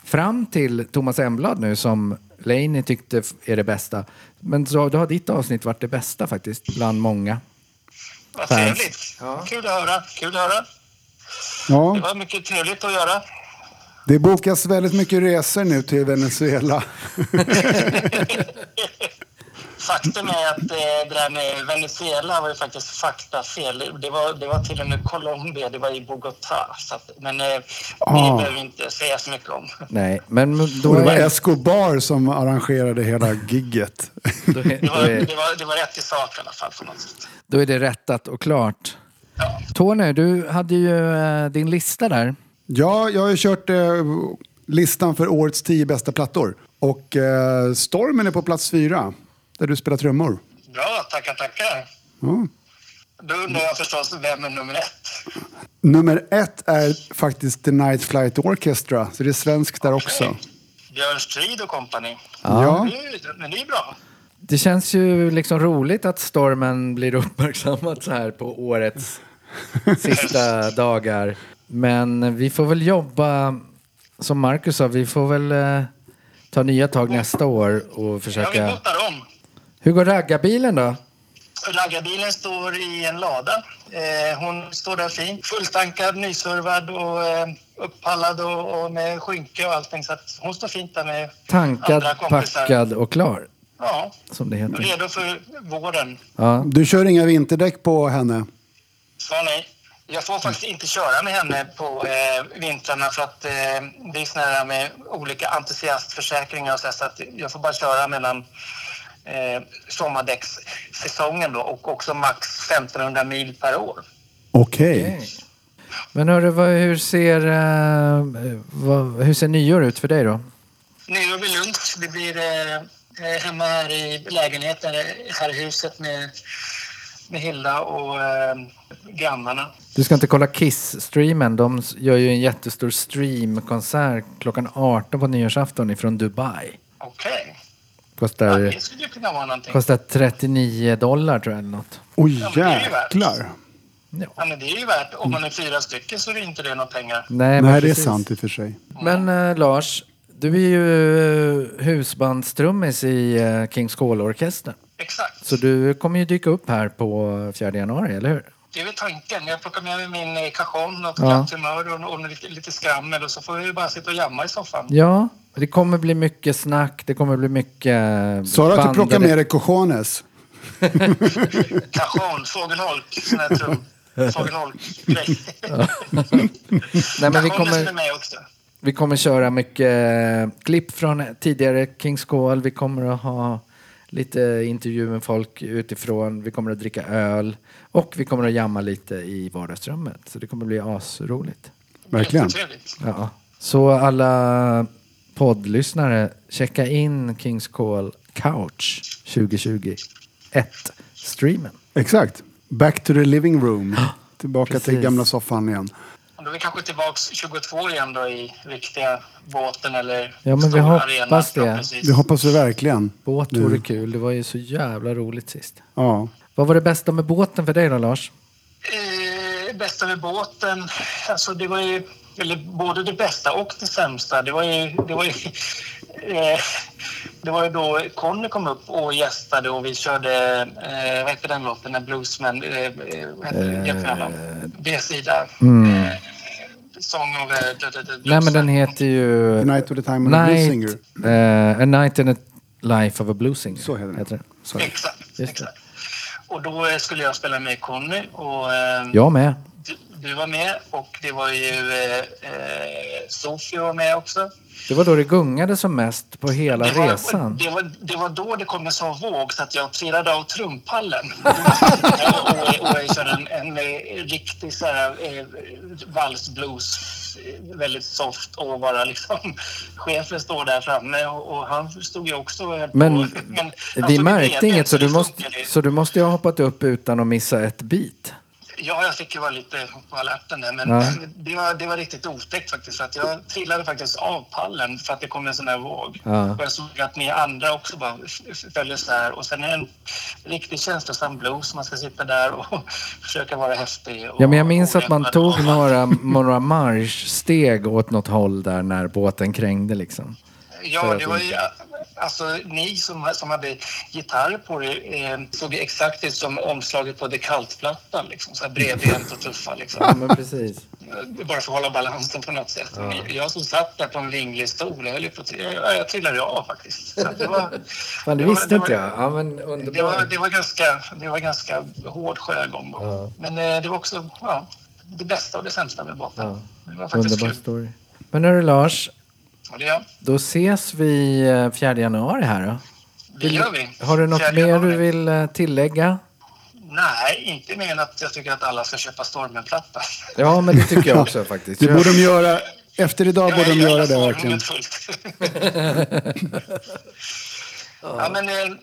fram till Thomas Emblad nu som Leini tyckte är det bästa. Men så, då har ditt avsnitt varit det bästa faktiskt, bland många. Vad Fans. trevligt. Kul att höra. Kul att höra. Det Ja, var mycket trevligt att göra. det bokas väldigt mycket resor nu till Venezuela. Faktum är att eh, det där med Venezuela var ju faktiskt faktafel. Det var, det var till och med Colombia, det var i Bogotá. Att, men eh, Ah. det behöver vi inte säga så mycket om. Nej, men då det var Escobar som arrangerade hela gigget. är, Det var, det var, det var rätt i sak i alla fall. På något sätt. då är det rättat och klart. Tony, du hade ju eh, din lista där. Ja, jag har ju kört eh, listan för årets tio bästa plattor. Och eh, Stormen är på plats fyra, där du spelar trummor. Bra, tackar, tackar. Ja. Då undrar jag förstås, vem är nummer ett? Nummer ett är faktiskt The Night Flight Orchestra, så det är svenskt där också. Björn Strid och company. Ja. Det är ju- Men det är bra. Det känns ju liksom roligt att stormen blir uppmärksammad så här på årets sista dagar. Men vi får väl jobba, som Marcus sa, vi får väl eh, ta nya tag nästa år och Jag vill försöka... botta om. Hur går raggarbilen då? Raggarbilen står i en lada. Eh, hon står där fint, fulltankad, nyservad och eh, uppallad och, och med skynke och allting. Så att hon står fint där med Tankad, andra kompisar. packad och klar, Ja, som det heter. redo för våren. Ja. Du kör inga vinterdäck på henne? Svar nej. Jag får faktiskt inte köra med henne på eh, vintrarna för att eh, det är såna här med olika entusiastförsäkringar och så, här, så att jag får bara köra mellan eh, sommardäckssäsongen då och också max 1500 mil per år. Okej. Okej. Men hörru, vad, hur, ser, eh, vad, hur ser nyår ut för dig då? Nyår blir lugnt. Det blir eh, eh, hemma här i lägenheten, eh, här i huset med, med Hilda och eh, grannarna. Du ska inte kolla Kiss-streamen. De gör ju en jättestor streamkonsert klockan 18 på nyårsafton ifrån Dubai. Okej. Ja, Kostar, det skulle kunna vara någonting. kostar 39 dollar tror jag eller något. Oj, Ja, men det är ju värt. jäklar. Ja, men det är ju värt. Om man är fyra stycken så är det inte det några pengar. Nej, men Nej, det är sant i och för sig. Men eh, Lars, du är ju eh, husbandstrummis i uh, Kings Call-orkestern. Exakt. Så du kommer ju dyka upp här på 4 januari, eller hur? Det är väl tanken. Jag plockar med mig min eh, cajon och Ja. glatt humör och, och lite, lite skrammel och så får vi bara sitta och jamma i soffan. Ja, det kommer bli mycket snack, det kommer bli mycket... Sa du att du plockar med dig cojones? Cajon, fågelholk, sån här trum. Fågelholk-grej. Nej, men vi kommer... med också. Vi kommer köra mycket eh, klipp från tidigare Kings Call. Vi kommer att ha lite intervju med folk utifrån. Vi kommer att dricka öl och vi kommer att jamma lite i vardagsrummet. Så det kommer att bli asroligt. Verkligen. Ja. Så alla poddlyssnare, checka in Kings Call Couch 2021 streamen. Exakt. Back to the living room. Tillbaka till Precis. gamla soffan igen. Då är vi kanske tillbaks 22 igen då i riktiga båten eller Ja, men vi hoppas arenan, det. Det hoppas vi verkligen. Båt Nu. vore kul. Det var ju så jävla roligt sist. Ja. Vad var det bästa med båten för dig då Lars? Eh, bästa med båten, alltså det var ju eller både det bästa och det sämsta. Det var ju, det var ju, eh, det var ju då Conny kom upp och gästade och vi körde, eh, vad heter den låten, en bluesman, eh, eh, vad heter det, alla. B-sida. Eh, Song of a, d- Nej men den heter ju... The Night with the Time of the Blues Singer. eh, A Night in a Life of a Blues Singer. Så heter den. Så. Exakt, det. exakt. Och då eh, skulle jag spela med Conny och eh, Jag med. Du, var med och det var ju eh, eh, Sofie var med också. Det var då det gungade som mest på hela Det var, resan. det, var, det var då det kom en sån våg så att jag trillade av trumpallen. och, och, jag körde en, en, eh, riktig så här, eh, valsblues, eh, väldigt soft och bara liksom chefen står där framme och, och han stod ju också och höll Men. Men vi stod märkte inget så du, måste, så du måste ju ha hoppat upp utan att missa ett bit. Ja, jag fick ju vara lite på alerten där, men Ja. det, var, det var riktigt otäckt faktiskt. Att jag trillade faktiskt av pallen för att det kom en sån här våg. Ja. Och jag såg att ni andra också bara följde så här. Och sen är det en riktigt känslosam blues. Man ska sitta där och försöka vara häftig. Och, Ja, men jag minns att man tog några, några marschsteg åt något håll där när båten krängde liksom. Ja, det var ju... Alltså, ni som, som hade gitarr på det eh, såg ju exakt ut som omslaget på The Cult-plattan. Liksom, så här bredbent och tuffa. Liksom. Ja, men precis. bara för att hålla balansen på något sätt. Men Jag som satt där på en vinglig stol, jag, höll på jag, jag trillade av faktiskt. Så det var, Fan, var- visste inte jag. Ja, men Det var, det, var ganska, det var ganska hård sjögång. då. Men eh, det var också ja, det bästa och det sämsta med båten. Ja. Det var faktiskt Underbar kul. story. Men hörru Lars, Det, ja, då ses vi eh, 4 januari här då. det gör vi. Har du något mer du vill eh, tillägga? Nej, inte mer än att jag tycker att alla ska köpa Stormen-platta. Ja, men det tycker jag också faktiskt. Det borde de göra. Efter idag borde de göra det verkligen. Ja, men, eh,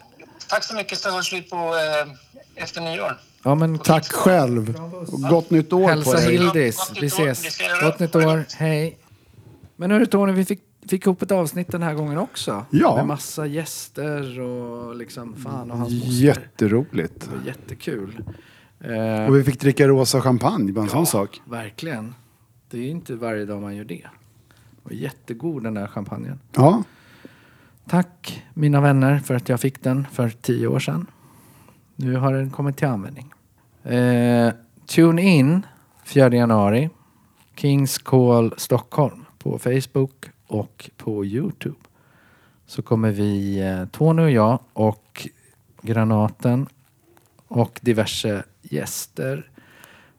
tack så mycket så hörs vi på eh, efter nyår. Ja, men Tack själv. Och gott nytt år Hälsa på dig. Hildis. Gott nytt Vi år. ses. Gott nytt år. Hej. Men hörru Tony, vi fick, fick ihop ett avsnitt den här gången också. Ja. Med massa gäster och liksom fan och hans moster. Jätteroligt. Det var jättekul. Eh, Och vi fick dricka rosa champagne, bara en sån sak. Verkligen. Det är ju inte varje dag man gör det. Och jättegod den där champagnen. Ja, Tack mina vänner för att jag fick den för tio år sedan. Nu har den kommit till användning. Eh, tune in 4 januari. Kings Call Stockholm på Facebook och på Youtube. Så kommer vi, eh, Tony och jag och Granaten och diverse gäster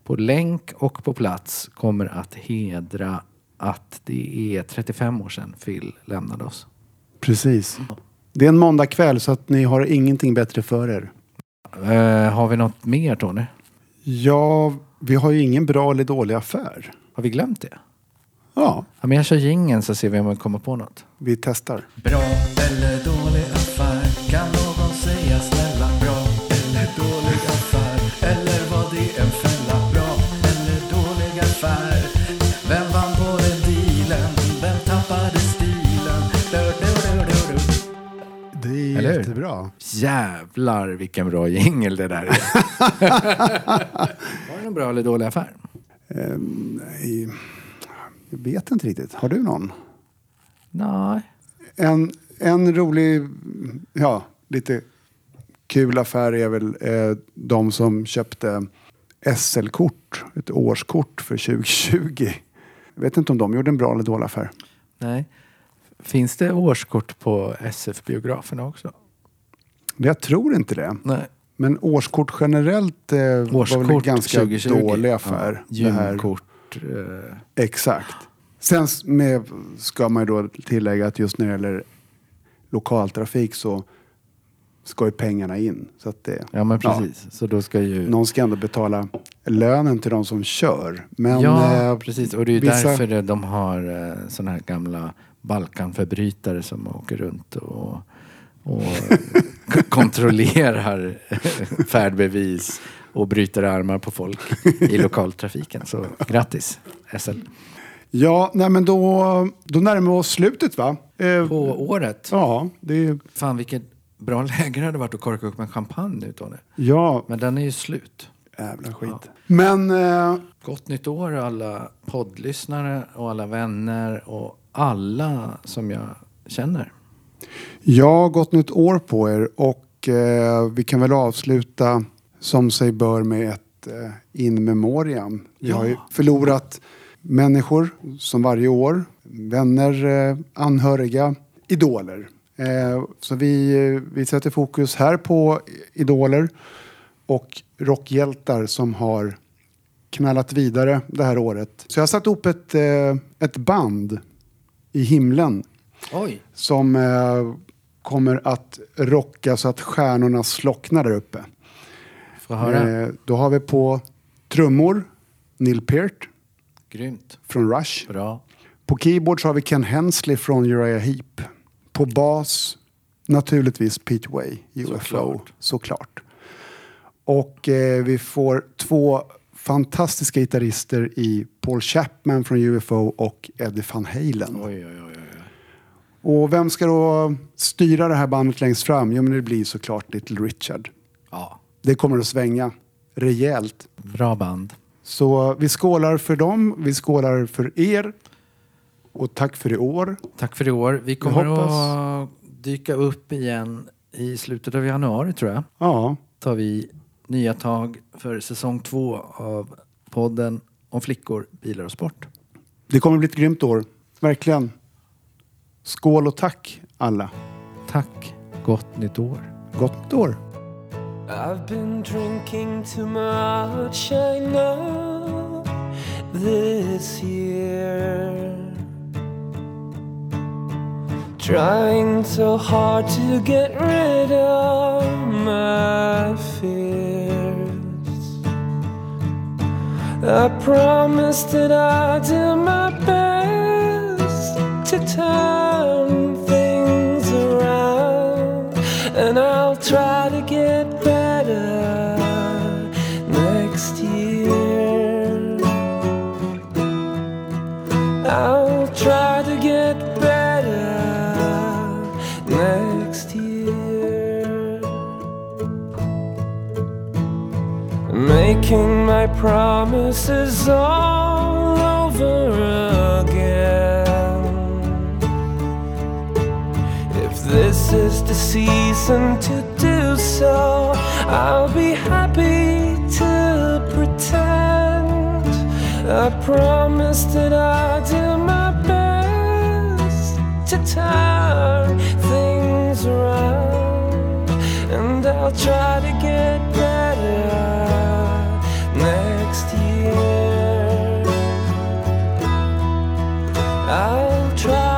på länk och på plats kommer att hedra att det är 35 år sedan Phil lämnade oss. precis. Det är en måndagkväll så att ni har ingenting bättre för er. Eh, har vi något mer Tony? Ja, vi har ju ingen bra eller dålig affär. Har vi glömt det? Ja, Ja, men jag kör jingeln så ser vi om vi kommer på något. vi testar. Bra eller dålig affär? Kan någon säga snälla bra eller dålig affär? Eller var det en fälla? Bra eller dålig affär? Vem vann på den dealen? Vem tappade stilen? Du, du, du, du. Det är Eller hur? jättebra. Jävlar vilken bra jingel det där är. Var det en bra eller dålig affär? Nej, jag vet inte riktigt. Har du någon? Nej. En, en rolig, ja, lite kul affär är väl eh, de som köpte SL-kort, ett årskort för 2020. Jag vet inte om de gjorde en bra eller dålig affär. Nej. Finns det årskort på SF-biograferna också? Jag tror inte det. Nej. Men årskort generellt eh, var väl en Årskort ganska 2020. dålig affär. Ja, gymkort. Eh, Exakt. Sen med, ska man ju då tillägga att just när det gäller lokaltrafik så ska ju pengarna in. Så att det, ja men precis. Så då ska ju... någon ska ändå betala lönen till de som kör. Men, ja, eh, precis. Och det är ju vissa- därför det- de har eh, sådana här gamla Balkanförbrytare som åker runt och, och kontrollerar färdbevis och bryter armar på folk i lokaltrafiken. Så grattis SL. Ja, nej men då, då närmar vi oss slutet va? Eh, På året. Ja, det är, Fan vilket bra läge det hade varit att korka upp en champagne nu Tony. ja, Men den är ju slut. jävla skit. Men eh, Gott nytt år alla poddlyssnare och alla vänner och alla som jag känner. Ja, gott nytt år på er och eh, vi kan väl avsluta som sig bör med ett eh, in memoriam. Vi har ju förlorat människor som varje år, vänner, eh, anhöriga, idoler. Eh, så vi, vi sätter fokus här på idoler och rockhjältar som har knallat vidare det här året. Så jag har satt ihop ett, ett band i himlen Oj! som kommer att rocka så att stjärnorna slocknar där uppe. Få höra. Eh, då har vi på trummor Neil Peart Grymt. från Rush. Bra. På keyboard så har vi Ken Hensley från Uriah Heep. På bas naturligtvis Pete Way, UFO. Såklart. Såklart. Och eh, vi får två fantastiska gitarrister i Paul Chapman från UFO och Eddie Van Halen. Oj, oj, oj. oj. Och vem ska då styra det här bandet längst fram? Jo, men det blir såklart Little Richard. Ja, Det kommer att svänga rejält. bra band. Så vi skålar för dem, vi skålar för er. Och tack för i år. Tack för i år. Vi kommer att dyka upp igen i slutet av januari tror jag. Ja, tar vi nya tag för säsong två av podden om flickor, bilar och sport. det kommer bli ett grymt år. Verkligen. Skål och tack alla. Tack, gott nytt år. Gott år. I've been drinking too much, I know, this year. Trying so hard to get rid of my fears. I promised that I'd do my best to turn things around, and I'll try to Making my promises all over again. If this is the season to do so, I'll be happy to pretend. I promise that I'll do my best to turn things around, and I'll try to get better I'll try